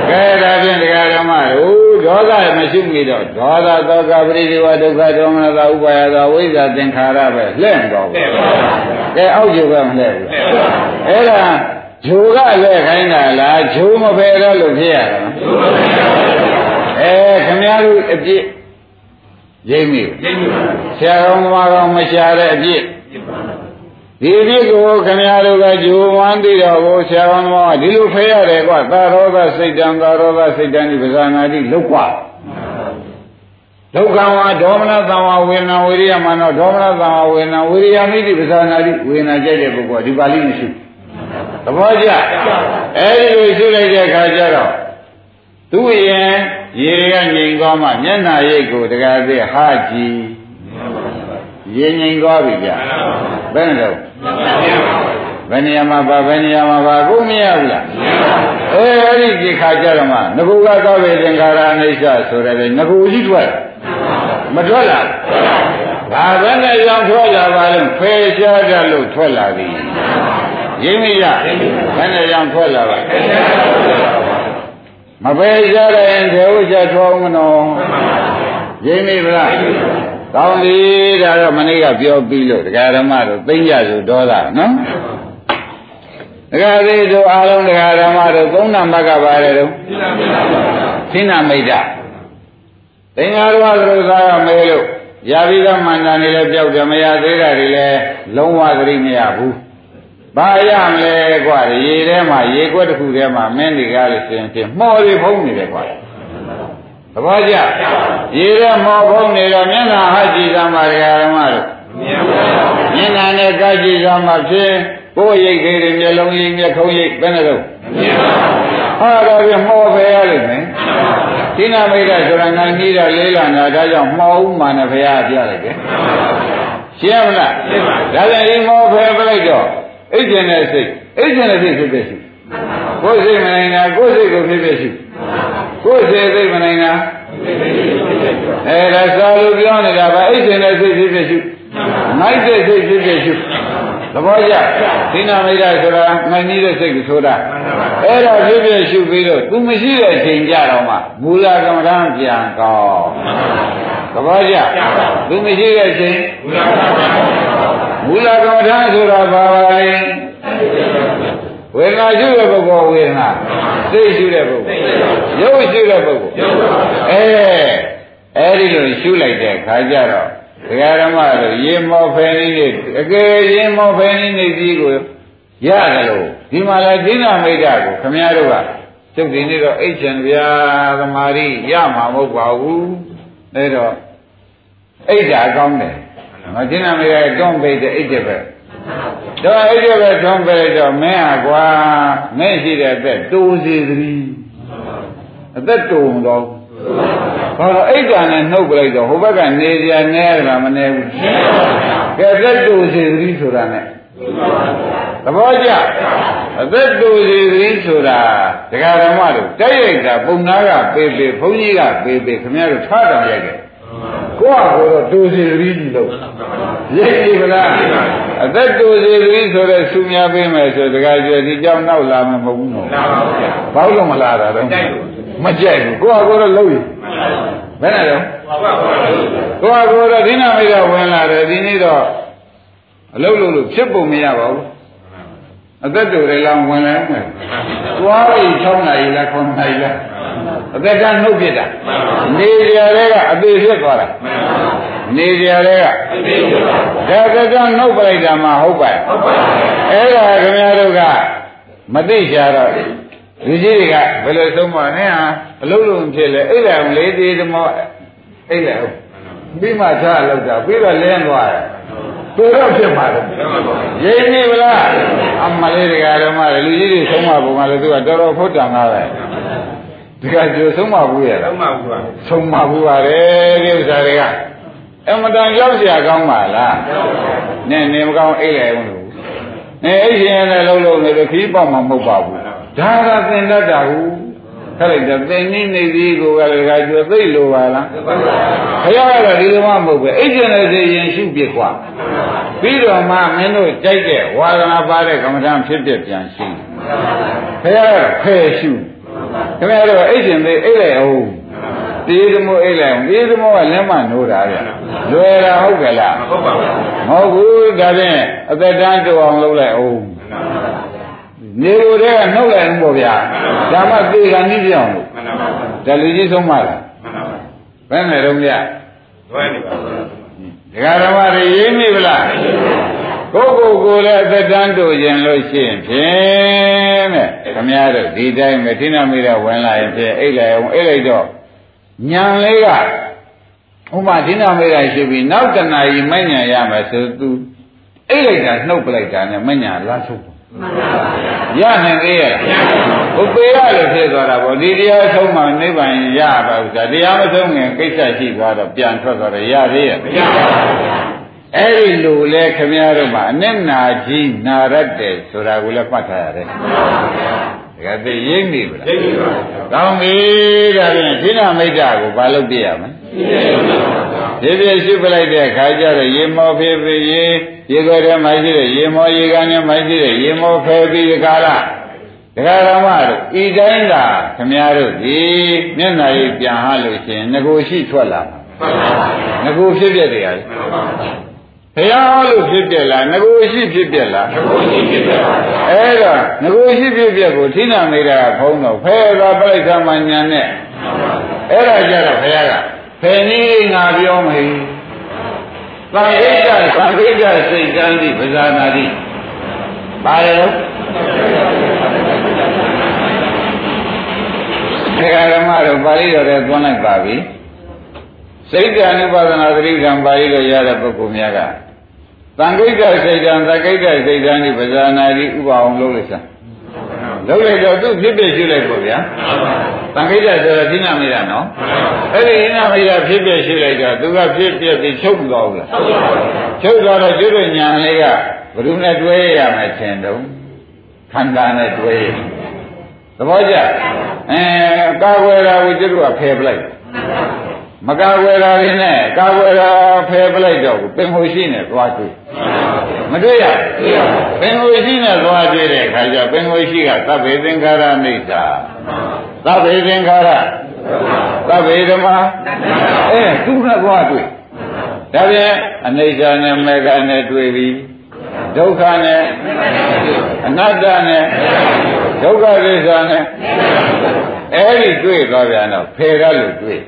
B: ကဲဒါဖြင့်တရားဓမ္မတို့ဒေါသမရှိမိတော့ဒေါသသောကပရိဒီဝဒုက္ခဒေါမနတာဥပါယသာဝိဇ္ဇာသင်္ခါရပဲလှည့်တော့ဘူးကဲအောက်ဂျိုးဘက်မလှည့်ဘူးအဲ့ဒါဂျိုးကလည်းခိုင်းတာလားဂျိုးမဖယ်တော့လို့ဖြစ်ရတာအဲခင်ဗျားတို့အပြစ်ရိမ့်မိဆရာကောင်းသမားကောင်းမရှာတဲ့အပြစ် ဒီအပြစ်ကိုခင်ဗျားတို့ကဂျိုးဝမ်းသိတော့ကိုဆရာကောင်းသမားကဒီလိုဖယ်ရတယ်ကွာသာရောဂစိတ်တံသာရောဂစိတ်တံဒီပဇာနာတိလောက်ကွာဒုက္ခဝါဒေါမနသံဝဝေဒနာဝိရိယမနောဒေါမနသံဝဝေဒနာဝိရိယမိတိပဇာနာတိဝေဒနာကြိုက်တဲ့ပုဂ္ဂိုလ်ဒီပါဠိမရှိသဘောကျအဲဒီလိုရှိလိုက်တဲ့အခါကျတော့သူ့ရဲ့ရေတွေကငြိမ်သွားမှမျက်နာရိတ်ကိုတကားသေးဟာကြည် ရေငြိမ်သွားပြီဗျဘယ်နဲ့တော့ဘယ်နေရာမှာပါဘယ်နေရာမှာပါကိုမရဘူးလားအဲအဲ့ဒီဒီခါကြတော့မှငကူကသောဘေသင်္ခါရအိဋ္ဌဆိုတယ်ငကူကြီးထွက်မထွက်လာဘာပဲနဲ့ရောင်ထွက်လာပါလို့ဖယ်ရှားကြလို့ထွက်လာပြီရင်းမိရဘယ်နဲ့ရောင်ထွက်လာပါမပယ်ရှားတဲ့ဒေဝချထောင်းမနောရင်းမိဗလား ကောင်းပြီဒါတော့မနေ့ကပြောပြီးလို့တရားဓမ္မတို့သိကြဆိုဒေါသနော်တရားသေးတို့အားလုံးတရားဓမ္မတို့သုံးနာမကပါတယ်တော့သင်္နာမိတ်တာသင်္ဃာတော်သရုပ်သားကမေးလို့ရာပြီးသားမန္တန်တွေလည်းပြောက်တယ်မရသေးတာတွေလည်းလုံးဝသတိမရဘူးဘာရမလဲကွာရေထဲမှာရေကွက်တစ်ခုထဲမှာမင်းတွေကလည်းရှင်ရှင်မှော်ရီဖုံးနေတယ်ကွာ သဘောကျရေထဲမော်ဖုံးနေတော့မျက်နှာဟကြည့်သမှာတရားဓမ္မတို့မျက်နှာနဲ့ကကြည့်သမှာဖြစ်ကိုယ်ရိတ်ခေတွေမျက်လုံးရိတ်မျက်ခုံးရိတ်ဘယ်နဲ့တော့ဟာတော့ပြမော်ပဲရလိမ့်မယ်ဒီနာမိတ်ကဆိုတာငါနှီးတာလေးလာတာဒါကြောင့်မှောက်မှန်တယ်ဘုရားပြလိုက်တယ်ရှင်းမလားဒါလည်းဒီမော်ဖယ်ပလိုက်တော့အိတ်ကျင်တဲ့စိတ်အိတ်ကျင်တဲ့စိတ်ဖြစ်ဖြစ်ရှိကိုယ်စိတ်မနိုင်တာကိုယ်စိတ်ကိုဖြစ်ဖြစ်ရှိ ကိုယ်စိတ်စိတ်မနိုင်တာအဲဒါစာလို့ပြောနေတာဗာအိတ်ကျင်တဲ့စိတ်ဖြစ်ဖြစ်ရှိမိုက်တဲ့စိတ်ဖြစ်ဖြစ်ရှိသဘောကျသီနာမိတ်ဆိုတာနိုင်နေတဲ့စိတ်ကိုဆိုတာအဲ့ဒါဖြစ်ဖြစ်ရှုပြီးတော့ तू မရှိတဲ့အချိန်ကြတော့မှမူလကမ္မဋ္ဌာန်းပြန်ကောင်းသဘောကျ तू မရှိတဲ့အချိန်မူလကမ္မဋ္ဌာန်းမူလကမ္မထာဆိုတာဘာပါလဲ ဝေဒနာရှုတဲ့ပုဂ္ဂိုလ်ဝေဒနာစိတ်ရှုတဲ့ပုဂ္ဂိုလ်ရုပ်ရှုတဲ့ပုဂ္ဂိုလ်အဲအဲ့ဒီလိုရှုလိုက်တဲ့ခါကျတော့ဒကာရမတို့ရေမောဖယ်နေနေအကယ်ရေမောဖယ်နေနေကြီးကိုရတယ်လို့ဒီမှာလဲဒိနာမိတ်တာကိုခမည်းတော်ကကျုပ်ဒီနေ့တော့အိတ်ချင်ဗျာသမာဓိရမှာမဟုတ်ပါဘူးအဲတော့အိတ်တာကောင်းတယ်မဒိနာမိတ်ကတွန်းပိတ်တဲ့အိတ်တဲ့ပဲ တော့အိတ်တဲ့ပဲတွန်းပိတ်တော့မင်းဟာကွာမင်းရှိတဲ့အသက်တိုးစီသတိအသက်တုံတော့ဘာလို့အိတ်တာနဲ့နှုတ်ပလိုက်တော့ဟိုဘက်ကနေကြနေရတာမနေဘူးကဲသက်တူစီသတိဆိုတာနဲ့သဘောကျအသက်တူစီသတိဆိုတာဒကာဓမ္မတို့တိုက်ရိုက်တာပုံနာကပေပေဘုန်းကြီးကပေပေခင်ဗျားတို့ထားတော်ရိုက်တယ် ကိုယ့်ဟာကိုယ်တော့တူစီသတိလို့ရိပ်ပြီဗလားအသက်တူစီသတိဆိုတဲ့သူများပေးမယ်ဆိုဒကာကျွယ်ဒီကြောင့်နောက်လာမှာမဟုတ်ဘူးနော်ဘာလို့မလာတာတော့မကြိုက်ဘူးကိုယ့်ဟာကိုယ်တော့လှုပ်ရင်ဘယ်နဲ့တော့ကိုယ့်ဟာကိုယ်တော့ဒီနာမိတ်ဝင်လာတယ်ဒီနေ့တော့အလုပ်လုပ်လို့ဖြစ်ပုံမရပါဘူးအသက်တူတွေလောင်ဝင်လာမယ်သွားပြီ6နာရီလား9နာရီလား အသက်တန်းနှုတ်ဖြစ်တာနေကြတဲ့ကအသေးဖြစ်သွားတာနေကြတဲ့ကဒါကကြောင့်နှုတ်ပလိုက်တာမှဟုတ်ပါ့ဟုတ်ပါအဲ့ဒါခင်ဗျားတို့ကမသိကြတော့လူကြီးတွေကဘယ်လိုဆုံးမလဲဟာအလုံးလုံးဖြစ်လေအဲ့ဒါလေးသေးသမောအဲ့ဒါပြီးမှထားလောက်တာပြီးတော့လင်းသွားတယ်သူတော့ဖြစ်ပါလေရိပ်ပြီဗလားအမလေးတွေကဓမ္မလူကြီးတွေဆုံးမပုံကလည်းသူကတော်တော်ဖုတ်တန်ကားပဲ ဒီကကြိုဆုံးမဘူးရလားဆုံးမဘူးပါဆုံးမဘူးပါတယ်ဒီဥစ္စာတွေကအမတန်ရောက်เสียကောင်းပါလားနည်းနည်းမကောင်းအိတ်လေဦးလို့အဲအိတ်ရှင်လည်းလုံးလုံးနေလို့ခီးပေါက်မှာမဟုတ်ပါဘူးဒါကသင်တတ်တာဘူးခက်လိုက်တော့သင်နေနေသည်ကိုကလည်းကကျွသိလို့ပါလားခရကတော့ဒီလိုမှမဟုတ်ပဲအိတ်ရှင်လည်းသိရင်ရှုပြစ်ခွာပြီးတော့မှမင်းတို့ကြိုက်တဲ့ဝါဒနာပါတဲ့ကမ္မဋ္ဌာန်းဖြစ်ဖြစ်ပြန်ရှင်းခရကဖယ်ရှု ခင်ဗျားတို့အိတ်ရှင်သိအိတ်လိုက်အောင်တေးသမိုးအိတ်လိုက်အောင်တေးသမိုးကလက်မနိုးတာဗျလွယ်တာဟုတ်ကဲ့လားမဟုတ်ပါဘူးမဟုတ်ဘူးဒါဖြင့်အသက်တန်းတူအောင်လုပ်လိုက်အောင်နေလိုတဲ့ကနှုတ်လိုက်အောင်ပေါ့ဗျာဒါမှသေကနိပြောင်းလို့ဒါလူကြီးဆုံးမလားဘယ်နဲ့တော့ဗျလွယ်နေပါဘူးဒကာဓမ္မတွေရင်းမိဗလား ကိုယ်ကိုယ်ကိုလည်းအသက်တန်းတူရင်လို့ရှိရင်ဖြင့်တဲ့ခမည်းတော်ဒီတိုင်းမထိနာမိတဲ့ဝင်လာရင်ဖြင့်အိတ်လိုက်အောင်အိတ်လိုက်တော့ညံလေးကဥမာဒိနာမေးတာရှိပြီးနောက်တဏှာကြီးမညံရမယ်ဆိုသူအိတ်လိုက်တာနှုတ်ပလိုက်တာနဲ့မညံလာထုတ်မှန်ပါဗျာရနိုင်သေးရဲ့ဘုပေရလို့ဖြစ်သွားတာပေါ့ဒီတရားဆုံးမှနိဗ္ဗာန်ရပါဥစ္စာတရားမဆုံးခင်ကိစ္စရှိသွားတော့ပြန်ထွက်သွားတယ်ရသေးရဲ့မရပါဘူး အဲ့ဒီလိုလဲခမည်းတော်မှာအနဲ့နာကြီးနာရက်တယ်ဆိုတာကိုလည်းမှတ်ထားရတယ်မှန်ပါဗျာဒါကသိရိပ်နေပြီလားရိပ်နေပါဘူးကောင်းပြီဒါဖြင့်သိနာမိတ်တာကိုဘာလုပ်ပြရမလဲဖြည်းဖြည်းရှုပလိုက်တဲ့ခါကျတော့ရေမောဖေးဖေးရေရေခွက်ထဲမှာရှိတဲ့ရေမောရေကန်ထဲမှာရှိတဲ့ရေမောဖယ်ပြီးဒီကာလဒကာရမတို့ဤတိုင်းသာခမည်းတော်ဒီမျက်နှာကြီးပြန်ဟလို့ရှိရင်ငကိုရှိထွက်လာငကိုဖြစ်ပြတယ်ရတယ် ဘုရားလို့ဖြစ်ပြက်လားငကိုရှိဖြစ်ပြက်လားငကိုရှိဖြစ်ပြက်ပါအဲ့တော့ငကိုရှိဖြစ်ပြက်ကိုထိနာနေတာဘုံတော့ဖဲသာပြိဋ္ဌာမညာနဲ့အဲ့ဒါကြတော့ဘုရားကဖယ်နည်းငါပြောမယ်သံဃိတသံဃိတစိတ်တန်းတိပဇာနာတိပါရလို့ခေရမတို့ပါဠိတော်ထဲသွန်းလိုက်ပါပြီစိတ်တ ानु ပါဒနာသတိဓမ္ပါဠိတော်ရတဲ့ပုဂ္ဂိုလ်များက သံဃိတစိတ်တံသကိတစိတ်တံဒီပဇာနာတိဥပအောင်လုပ်လိုက်စမ်းလုပ်လိုက်တော့သူဖြစ်ဖြစ်ရှုလိုက်ပေါ့ဗျာသံဃိတဆိုတော့သိနာမိတာနော်အဲ့ဒီသိနာမိတာဖြစ်ဖြစ်ရှုလိုက်တော့သူကဖြစ်ဖြစ်ပြီးချုပ်သွားဘူးလားချုပ်သွားတော့ကျွတ်ညာလေးကဘယ်သူနဲ့တွဲရမယ်ထင်တော့ခန္ဓာနဲ့တွဲရသဘောကျအဲကာဝေရာကိုကျွတ်ကဖယ်ပလိုက် မကာဝယ်တာတွေနဲ့ကာဝယ်တာဖယ်ပလိုက်တော့ပင်ဟိုရှိနဲ့သွားတွေ့မတွေ့ရပင်ဟိုရှိနဲ့သွားတွေ့တဲ့အခါကျပင်ဟိုရှိကသဗ္ဗေသင်္ခါရအိဋ္ဌာသဗ္ဗေသင်္ခါရသဗ္ဗေဓမ္မအဲသူကသွားတွေ့ဒါပြန်အနိစ္စနဲ့မေဃနဲ့တွေ့ပြီဒုက္ခနဲ့အနတ္တနဲ့ဒုက္ခသစ္စာနဲ့အဲ့ဒီတွေ့သွားပြန်တော့ဖယ်ရလို့တွေ့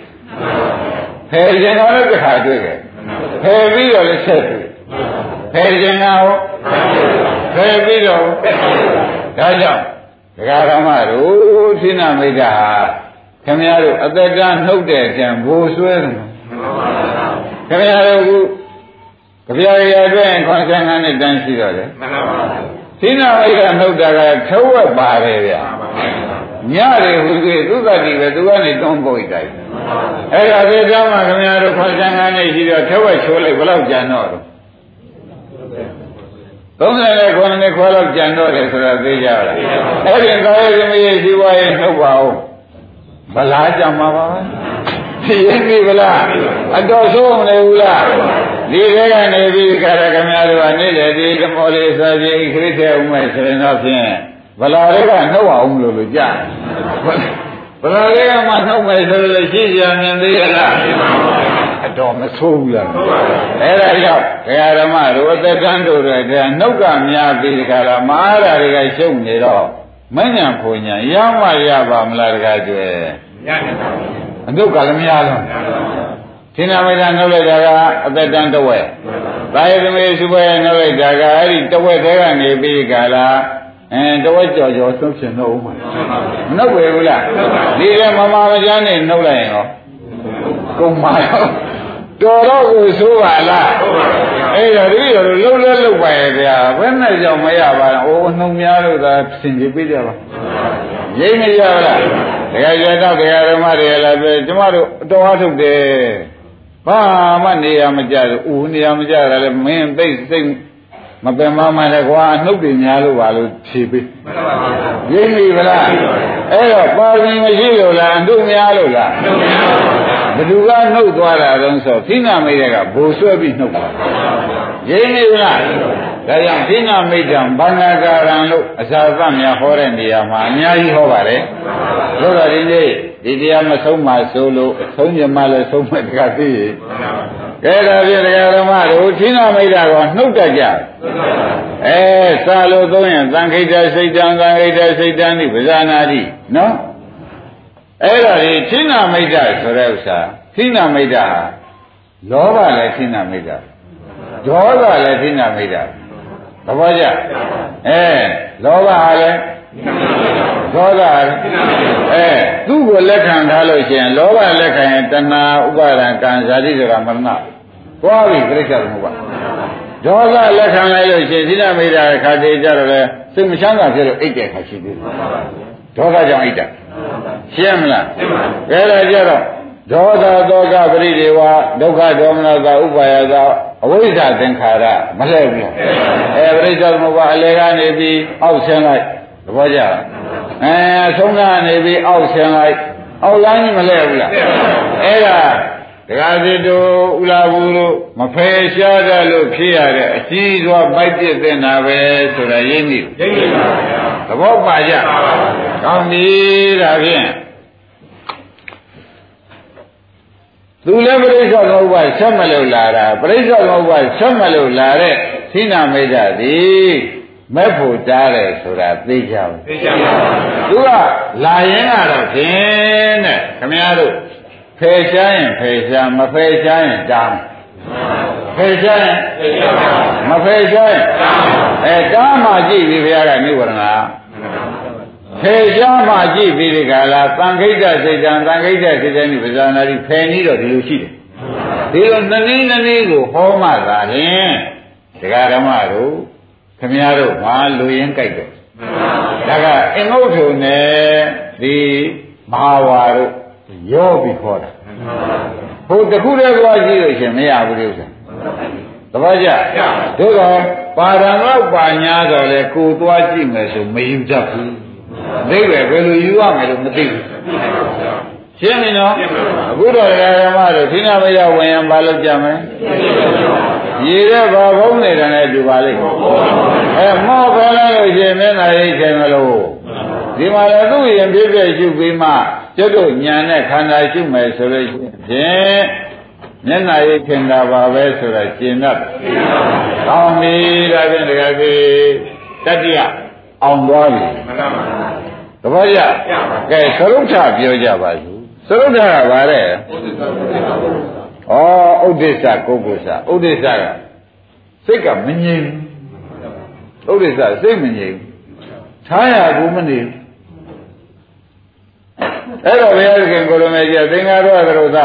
B: ဖယ်ခြင်းတော့လည်းတစ်ခါတွေ့ခဲ့ဖယ်ပြီးတော့လည်းဆက်တွေ့ဖယ်ခြင်းကဟောဖယ်ပြီးတော့ဒါကြောင့်ဒကာရမတို့သီနာမိတ်တာခင်ဗျားတို့အသက်တန်းနှုတ်တဲ့ပြန်ဘိုးဆွဲတယ်ခင်ဗျားတို့ကကြပြရအတွက်85နှစ်တန်းရှိတော့တယ်မှန်ပါပါသီနာမိတ်ကနှုတ်တာကထုံးဝက်ပါတယ်ဗျာ ညတယ်ဟူသေးသူကတိပဲသူကနေတွန်းပုတ်တိုက်အဲ့ဒါဒီကမှခင်ဗျားတို့85နှစ်ရှိတော့ထုံးဝက်ချိုးလိုက်ဘယ်လောက်ကြံတော့39နှစ်ခွဲလောက်ကြံတော့တယ်ဆိုတာသိကြလားအဲ့ဒီကာယသမီးရှိပွားရေးနှုတ်ပါဦးဗလားကြမှာပါသိရင်ပြီဗလားအတော်ဆုံးမနေဘူးလားဒီထဲကနေပြီးခါရခင်ဗျားတို့ကနေ့တည်းဒီဓမောလေးဆိုပြီးခရစ်တဲ့ဥမဲ့ဆိုရင်တော့ဖြင့် ဗလားတွေကနှုတ်အောင်လို့လို့ကြားဗလားတွေကမှနှုတ်မယ်ဆိုလို့ရှိကြမြင်သေးရလားအတော်မဆိုးဘူးလားအဲ့ဒါကြောင့်ဘုရားဓမ္မတို့အသက်တန်းတို့တဲ့နှုတ်ကများပြီးဒီခါလာမအားဓာတွေကရှုပ်နေတော့မညံဖွညာရမရပါမလားတကားကျွဲရတယ်ပါအနှုတ်ကလည်းမရလုံးသင်္နာမေတ္တာနှုတ်လိုက်တာကအသက်တန်းတဝက်သာယသမီးစုပွဲနှုတ်လိုက်တာကအဲ့ဒီတဝက်သေးကနေပြီးခါလာ အဲတဝက်ကြော်ကြော်သုံးရှင်နှုတ်ဦးမှာမနှုတ်ပဲဘူးလားဒီကမမမကျန်းနေနှုတ်လိုက်ရင်ရောကုန်ပါရောတော်တော့ကိုဆိုးပါလားအဲ့တော့ဒီလိုလှုပ်လဲလှုပ်ပါရဲ့ဗျာဘယ်နဲ့ကြောင့်မရပါဘူးအိုးနှုံများလို့သာသင်ကြပြကြပါရိမ့်မရလားတကယ်ကြတော့တရားဓမ္မတွေလည်းပဲကျမတို့အတော်အားထုတ်တယ်ဘာမှနေရမကြဘူးဦးနေရမကြတာလည်းမင်းသိစိတ် မပင်မမှလည်းကွာနှုတ်တွေများလို့ပါလို့ဖြေပေးမှန်ပါပါရိမ့်ပြီဗလားအဲ့တော့ပါရမီမရှိလို့လားအတုများလို့လားအတုများပါဘယ်သူကနှုတ်သွားတာတုံးဆိုဖိနာမိတ်တဲ့ကဘိုလ်ဆွဲပြီးနှုတ်ပါရိမ့်ပြီဗလားဒါကြောင့်ဖိနာမိတ်တံဘာနာကာရံလို့အစာသများဟောတဲ့နေရာမှာအများကြီးဟောပါတယ်လို့တော့ဒီနေ့ဒီတရားမဆုံးမှဆိုလို့ဆုံးမြမလည်းဆုံးမဲ့တကသိရ ကဲဒါဖြင့်တရားဓမ္မတို့သီနာမိတ်တာကနှုတ်တတ်ကြအဲစာလို့သုံးရင်သံခိတစိတ်တံသံခိတစိတ်တံဒီပဇာနာတိနော်အဲ့ဒါဒီသီနာမိတ်တာဆိုတဲ့ဥစ္စာသီနာမိတ်တာလောဘလည်းသီနာမိတ်တာဒေါသလည်းသီနာမိတ်တာသဘောကျအဲလောဘဟာလည်း ဒေါသအဲသူ့ကိုလက်ခံထားလို့ရှိရင်လောဘလက်ခံရင်တဏှာဥပါဒံကံဇာတိဆိုတာမရဏသွားပြီပြိဿသမုပ္ပါဒေါသလက်ခံလိုက်လို့ရှိရင်သီလမေတ္တာခါတည်းကြတော့လေစိတ်မချမ်းသာဖြစ်လို့အိတ်တဲ့ခါရှိသေးတယ်ဒေါသကြောင့်အိတ်တာရှင်းမလားရှင်းပါပြီအဲဒါကြတော့ဒေါသတောကပရိဒေဝဒုက္ခဒေါမနတာဥပါယတာအဝိဇ္ဇသင်္ခါရမလှည့်ဘူးအဲပရိစ္ဆေသမုပ္ပါအလေကနေပြီးအောက်ဆင်းလိုက် သဘောကျလားအဲဆုံးကနေပြီးအောက်ဆင်းလိုက်အောက်လမ်းကြီးမလဲဘူးလားအဲ့ဒါဒကာစီတို့ဥလာဘူးတို့မဖယ်ရှားကြလို့ဖြစ်ရတဲ့အကြီးစွာပိုက်ပြစ်တဲ့နာပဲဆိုတာရင်းနေရင်းနေပါဗျာသဘောပါကြကောင်းပြီဒါဖြင့်သူလည်းပြိဿသမုပ္ပါဆက်မလို့လာတာပြိဿသမုပ္ပါဆက်မလို့လာတဲ့သီနာမိတ်တာသည် မဲ့ဖို့တားတယ်ဆိုတာသိကြဘူးသိကြပါဘူးသူကလာရင်ကတော့ဖြင့်တဲ့ခမည်းတော်ဖယ်ရှားရင်ဖယ်ရှားမဖယ်ရှားရင်တားဖယ်ရှားရင်မဖယ်ရှားရင်အဲတားမှကြည့်ပြီဘုရားကနိဗ္ဗာန်ဖယ်ရှားမှကြည့်ပြီးဒီကလာသံခိတ္တစိတ်တံသံခိတ္တစိတ်တံဒီပဇာနာတိဖယ်နည်းတော့ဒီလိုရှိတယ်ဒီလိုနှစ်နည်းနှစ်နည်းကိုဟောမှသာလျှင်ဒကာဓမ္မတို့ ခမည်းတော်ဘာလူရင်းကြိုက်တယ်ဒါကအင်္ဂုတ်ထုံနဲ့ဒီမဟာဝါတို့ရောပြီးခေါ်တာဟိုတခုတည်းသွားကြည့်လို့ရှင်မရဘူးလို့ဆိုသဘောကျတို့တော့ပါရံတော့ပါညာတော့လေကိုသွားကြည့်မယ်ဆိုမယူတတ်ဘူးသိပဲဘယ်လိုယူရမယ်လို့မသိဘူး ရှင်းပြီနော်အခုတော့ဓမ္မတို့သီနာမယဝင်ရင်ဘာလုပ်ကြမလဲရေတဲ့ဘာဘုံနေတာနဲ့တူပါလိမ့်အဲမောပဲလို့ရှင်မျက်နှာရိတ်ချိန်မလို့ဒီမှာလည်းသူ့ရင်ပြည့်ပြည့်ရှုပြီးမှကျွတ်တို့ညာနဲ့ခန္ဓာရှုမယ်ဆိုလို့ဖြင့်မျက်နှာရေးထင်တာပါပဲဆိုတာကျင်တတ်။ကောင်းပြီဒါဖြင့်တကယ်ကြီးတတိယအောင်သွားပြီ။မှန်ပါပါ။သဘောကျ။ကဲသရုပ်ထပြောကြပါစို့။ သရုပ်ထကဘာလဲ။ဩဥဒိစ္စကုက္ကုစ္စဥဒိစ္စကစိတ်ကမငြိမ်ဘူးဥဒိစ္စစိတ်မငြိမ်ဘူးထားရဘူးမနေဘူးအဲ့တော့ဘုရားသခင်ကိုလိုမေကြီးသင်္ဃာရောကရုသ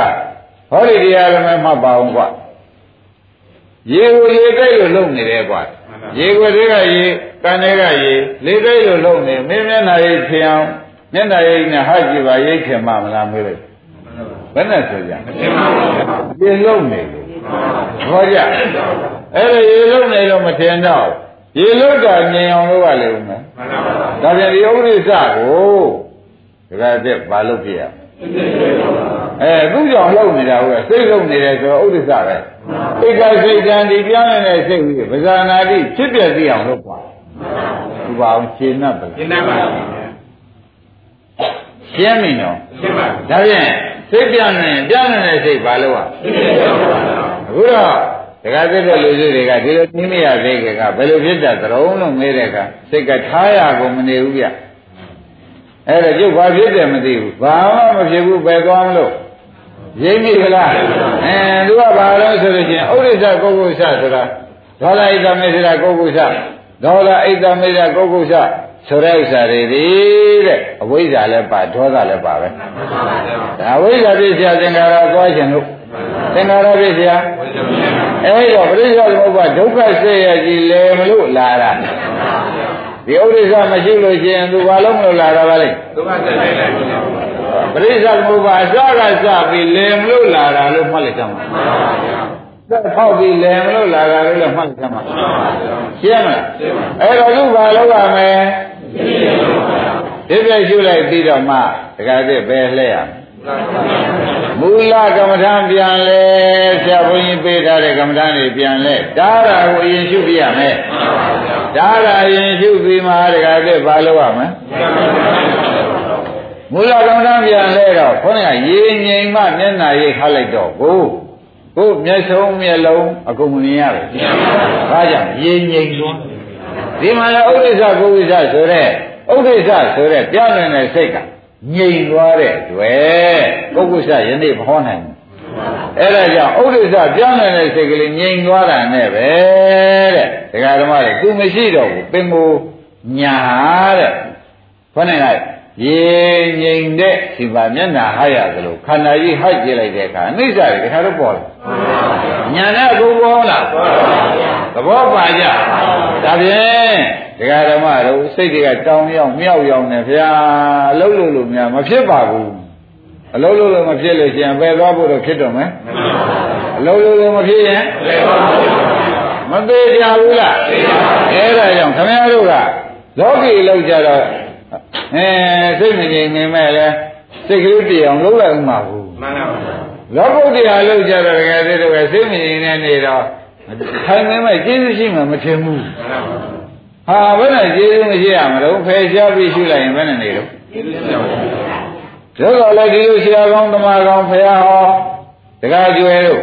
B: ဟောဒီတရားလည်းမှတ်ပါအောင်ကွာရေကိုရေတိုက်လို့လုံနေတယ်ကွာရေကိုတွေကရေကံတွေကရေလေတိုက်လို့လုံနေမင်းမျက်နှာရိပ်ဖြစ်အောင် မျက်နှာရိပ်နဲ့ဟကြည့်ပါရိပ်ခင်မမလားမေးလိုက်ဘယ်နဲ့ဆိုကြရေလုံနေလို့ဟောကြအဲ့ဒါရေလုံနေလို့မထင်တော့ရေလုံတာမြင်အောင်လုပ်ရလိမ့်မယ်ဒါပြန်ဒီဥပ္ပရိစ္ဆကိုဒါကတည်းကဘာလုပ်ပြရအဲသူကြောင့်လုပ်နေတာဟုတ်ကဲ့စိတ်လုံနေတယ်ဆိုတော့ဥဒိစ္စပဲဧကစိတ်တန်ဒီပြောင်းနေတဲ့စိတ်ကြီးပဇာနာတိဖြစ်ပြသိအောင်လုပ်ပါဒီပါအောင်ရှင်း납ပါရှင်း납ပါ ရှင်းပြီနော်ရှင်းပါဒါဖြင့်စိတ်ပြောင်းနေပြောင်းနေတဲ့စိတ်ဘာလို့อ่ะအခုတော့ဒကာသစ်တဲ့လူစုတွေကဒီလိုသိမရသေးကြကဘယ်လိုဖြစ်တာသရုံးလို့မေးတဲ့အခါစိတ်ကထားရကုန်မနေဘူးဗျအဲ့ဒါကျုပ်ဘာဖြစ်တယ်မသိဘူးဘာမှမဖြစ်ဘူးပဲသွားမလို့ရိပ်မိကလားအဲသူကဘာလို့ဆိုလို့ချင်းဥရိစ္ဆကုက္ကုဆဆိုတာဒေါသဣတမေစ္ဆရာကုက္ကုဆဒေါသဣတမေစ္ဆရာကုက္ကုဆ ဆိုတဲ့ဥစ္စာတွေဒီတဲ့အဝိဇ္ဇာလည်းပါဒေါသလည်းပါပဲဒါအဝိဇ္ဇာပြည့်စရာသင်္ခါရသွားခြင်းလို့သင်္ခါရပြည့်စရာအဲ့တော့ပရိစ္ဆေသမုပ္ပါဒုက္ခစေရကြီးလေမလို့လာတာဒီဥဒိစ္စမရှိလို့ရှိရင်သူဘာလို့မလို့လာတာပါလဲဒုက္ခစေလိုက်လိုက်ပရိစ္ဆေသမုပ္ပါအစကစပြီးလေမလို့လာတာလို့မှတ်လိုက်ကြမှာ သက်ဖောက်ပြီးလေမလို့လာတာလို့လည်းမှတ်လိုက်ကြမှာရှင်းမလားအဲ့တော့သူဘာလုပ်ရမလဲဒီပြည့်ရှုလိုက်ပြီးတော့မှတခါတည်းပဲလှည့်ရမူလကမ္မထာပြန်လဲဆရာဘုန်းကြီးပေးထားတဲ့ကမ္မထာတွေပြန်လဲဒါရာကိုအရင်ရှုပြရမယ်ဒါရာအရင်ရှုပြီးမှတခါတည်းဘာလုပ်ရမလဲမူလကမ္မထာပြန်လဲတော့ခေါင်းကရေငိမ်မှမျက်နှာရိပ်ခါလိုက်တော့ကို ကိုမျက်စုံမျက်လုံးအကုန်မြင်ရတယ်။ဘာကြောင့်ရေငိမ်လို့ဒီမှာလည်းဥဒိစ္စကုဝိစ္စဆိုတဲ့ဥဒိစ္စဆိုတဲ့ပြောင်းနေတဲ့စိတ်ကငြိမ်သွားတဲ့တွေ့ပုဂ္ဂုစ္စယနေ့မဟောနိုင်ဘူးအဲ့ဒါကြောင့်ဥဒိစ္စပြောင်းနေတဲ့စိတ်ကလေးငြိမ်သွားတာနဲ့ပဲတဲ့ဒကာဓမ္မတွေသူမရှိတော့ဘူးပင်ကိုညာတဲ့ခေါင်းနဲ့ ရေငြိမ်တဲ့ဒီပါမျက်နှာဟရသလိုခန္ဓာကြီးဟပ်ကြည့်လိုက်တဲ့အခါအိဋ္ဌာတွေတခါတော့ပေါ်လာညာနဲ့ဘုံပေါ်လာသဘောပါကြဒါဖြင့်ဒကာဓမ္မတို့စိတ်တွေကတောင်းရောက်မြောက်ရောက်နေဗျာအလုံးလို့လို့များမဖြစ်ပါဘူးအလုံးလို့လို့မဖြစ်လို့ရှိရင်ပယ်သွားဖို့တော့ဖြစ်တော့မယ်အလုံးလို့လို့မဖြစ်ရင်မသေးကြဘူးလားအဲ့ဒါကြောင့်ခမည်းတော်ကလောကီလောက်ကြတော့ အဲစိတ်မငြိမ်နေမဲ့လဲစိတ်ကလေးတည်အောင်လုပ်လိုက်ဥမှာဘူးမှန်ပါပါလောကုတ္တရာလောက်ကြတော့တကယ်တည်းတော့စိတ်မငြိမ်နေနေတော့ထိုင်နေမဲ့ကျေးဇူးရှိမှမထင်ဘူးမှန်ပါပါဟာဘယ်နဲ့ကျေးဇူးမရှိရမလို့ဖယ်ရှားပြီးရှုလိုက်ရင်ဘယ်နဲ့နေတော့ကျေးဇူးရှိပါဘူးတို့တော့လည်းဒီလိုဆရာကောင်းတမကောင်းဖရာဟောတကားကျွဲတို့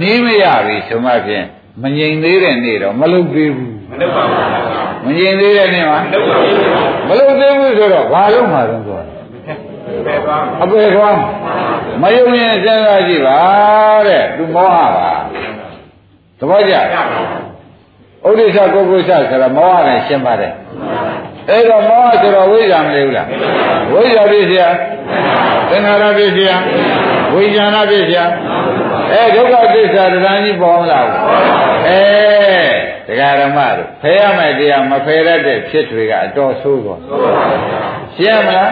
B: နီးမရပြီဆိုမှဖြင့်မငြိမ်သေးတဲ့နေ့တော့မလုပ်သေးဘူးမလုပ်ပါဘူး မငြိမ်သေးတဲ့နေ့မှာမလုပ်သေးဘူးဆိုတော့ဘာလို့မှတော့ဆိုအပေသွားမယုံရင်စဉ်းစားကြည့်ပါတဲ့သူမောဟပါသဘောကျဥဒိစ္စကုက္ကုစ္စဆိုတာမောဟနဲ့ရှင်းပါတယ်အဲ့တော့မောဟဆိုတော့ဝိဇ္ဇာမလေးဘူးလားဝိဇ္ဇာပြည့်စရာသင်္ခါရပြည့်စရာဝိညာဏပြည့်စရာအဲဒုက္ခသစ္စာတရားကြီးပေါ်မလားအဲ တရားဓမ္မတို့ဖယ်ရမယ်တရားမဖယ်ရတဲ့ဖြစ်တွေကအတော်ဆိုးသွားရှင်းမလား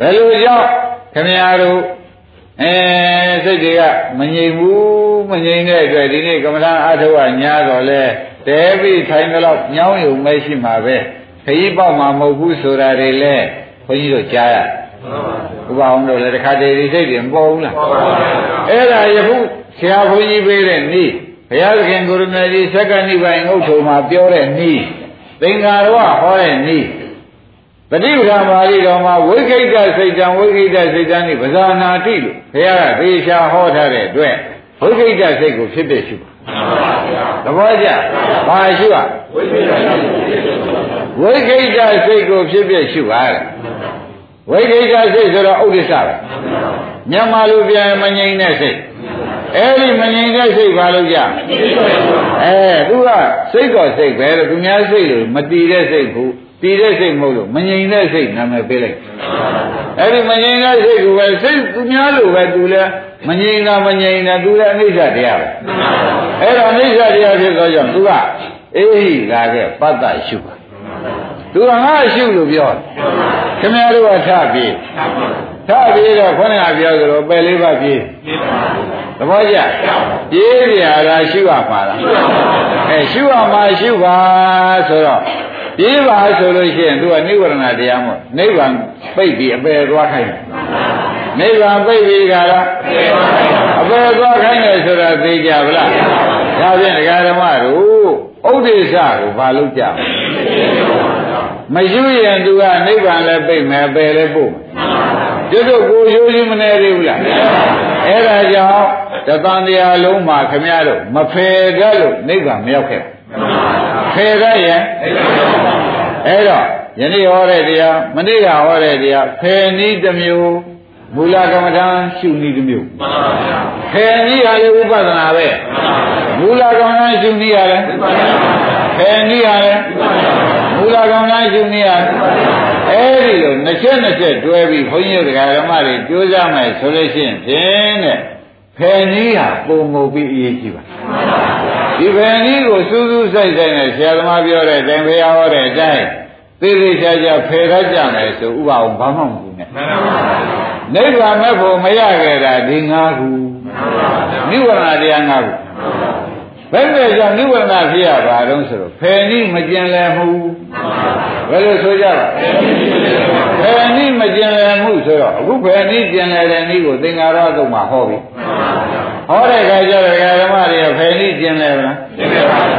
B: ဘယ်လိုကြောင့်ခင်ဗျားတို့အဲစိတ်တွေကမငြိမ်ဘူးမငြိမ်တဲ့အတွက်ဒီနေ့ကမ္မထာအထုဝညာတော့လဲတဲပြီးထိုင်တော့ညောင်းယုံမရှိမှာပဲခကြီးပေါက်မှာမဟုတ်ဘူးဆိုတာတွေလဲခွန်ကြီးတို့ကြားရဥပအောင်တို့လည်းတခါတည်းဒီစိတ်တွေမပေါ်ဘူးလားအဲ့ဒါယခုဆရာဘုန်းကြီးပေးတဲ့နည်း ဘုရားသခင်ကိုရမေကြီးသက္ကနိဗ္ဗာန်ဥထုံမှာပြောတဲ့နည်းသင်္ကာရဝဟောတဲ့နည်းပฏิပ္ပာပါဠိတော်မှာဝိခိတစိတ်တံဝိခိတစိတ်တံนี่ပဇာနာတိလို့ဘုရားကသေချာဟောထားတဲ့အတွက်ဝိခိတစိတ်ကိုဖြစ်ဖြစ်ရှိပါသဘောကျဘာရှိပါဝိခိတစိတ်ကိုဖြစ်ဖြစ်ရှိပါဝိခိတစိတ်ဆိုတော့ဥဒိစ္စပဲမြန်မာလူပြန်မငြိမ့်တဲ့စိတ် အဲ့ဒီမငြိမ်တဲ့စိတ်ဘာလို့ကြအဲသူကစိတ်တော်စိတ်ပဲလို့သူများစိတ်လို့မတည်တဲ့စိတ်ဘူးတည်တဲ့စိတ်မဟုတ်လို့မငြိမ်တဲ့စိတ်နာမည်ပေးလိုက်အဲ့ဒီမငြိမ်တဲ့စိတ်ကိုပဲစိတ်သူများလို့ပဲသူလည်းမငြိမ်တာမငြိမ်တာသူလည်းအနိစ္စတရားပဲအဲ့တော့အနိစ္စတရားဖြစ်သောကြောင့်သူကအေးဟိလာခဲ့ပတ္တရှုပါသူကငါရှုလို့ပြောတယ်ခင်ဗျားတို့ကထပြေး ထပြေးတော့ခေါင်းကပြောသလိုပယ်လေးပါပြေးသဘောကျပြေးပြာလားရှုရမှာလားအဲရှုရမှာရှုပါဆိုတော့ပြေးပါဆိုလို့ရှိရင်သူကနိဝရဏတရားမို့နိဗ္ဗာန်ပိတ်ပြီးအပယ်သွားခိုင်းတယ်နိဗ္ဗာန်ပိတ်ပြီးကြလားအပယ်သွားခိုင်းတယ်ဆိုတာသိကြဗလားဒါဖြင့်ဒကာဓမ္မတို့ဥဒိစ္စကိုဘာလို့ကြမရှိရင်သူကနိဗ္ဗာန်လည်းပိတ်မယ်အပယ်လည်းပို့ကျွ တ်တို့ကိုရိုးချင်းမနေသေးဘူးလားအဲ့ဒါကြောင့်တသံတရားလုံးမှာခမရတို့မဖယ်တတ်လို့နိဗ္ဗာန်မရောက်ခဲ့ဖယ်တတ်ရင်အဲ့တော့ယနေ့ဟောတဲ့တရားမနေ့ကဟောတဲ့တရားဖယ်နည်းတစ်မျိုးမူလကမ္မထာရှုနည်းတစ်မျိုးမှန်ပါဗျာဖယ်နည်းဟာလေဥပဒနာပဲမူလကမ္မထာရှုနည်းဟာလေဖယ်နည်းဟာလေမူ လကမ္မထာရှုနည်းဟာအဲ့ဒီလိုနှစ်ချက်နှစ်ချက်တွဲပြီးဘုန်းကြီးတို့ဓမ္မတွေကြိုးစားမယ်ဆိုလို့ရှိရင်ဖြင့်တဲ့ဖယ်နည်းဟာပုံမူပြီးအရေးကြီးပါဒီဖယ်နည်းကိုစူးစူးဆိုင်ဆိုင်နဲ့ဆရာသမားပြောတဲ့အတိုင်းဘုရားဟောတဲ့အတိုင်းသေသေးချာချာဖယ်ရကြမယ်ဆိုဥပအောင်ဘာမှမဘူးနဲ့နိဗ္ဗာန်မဲ့ဖို့မရခဲ့တာဒီ၅ခုနိဝရဏတရား၅ခု ဘယ်နဲ့ကြောင့်နိဝရဏဖြစ်ရပါတော့ဆိုတော့ဖယ်နည်းမကျင်လည်မှုဘယ်လိုဆိုကြပါဖယ်နည်းမကျင်လည်မှုဆိုတော့အခုဖယ်နည်းကျင်လည်တဲ့နည်းကိုသင်္ဃာရသုံးမှာဟောပြီဟောတဲ့အခါကျတော့ဓမ္မတွေကဖယ်နည်းကျင်လည်မလား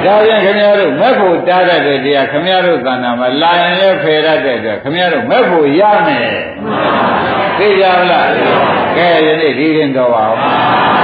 B: ဒါပြန်ခင်ဗျားတို့မဲ့ဖို့တားတတ်တဲ့တရားခင်ဗျားတို့သဏ္ဍာန်မှာလာရင်လည်းဖယ်ရတဲ့အတွက်ခင်ဗျားတို့မဲ့ဖို့ရမယ်သိကြပါလားကဲယနေ့ဒီရင်တော်ပါအောင်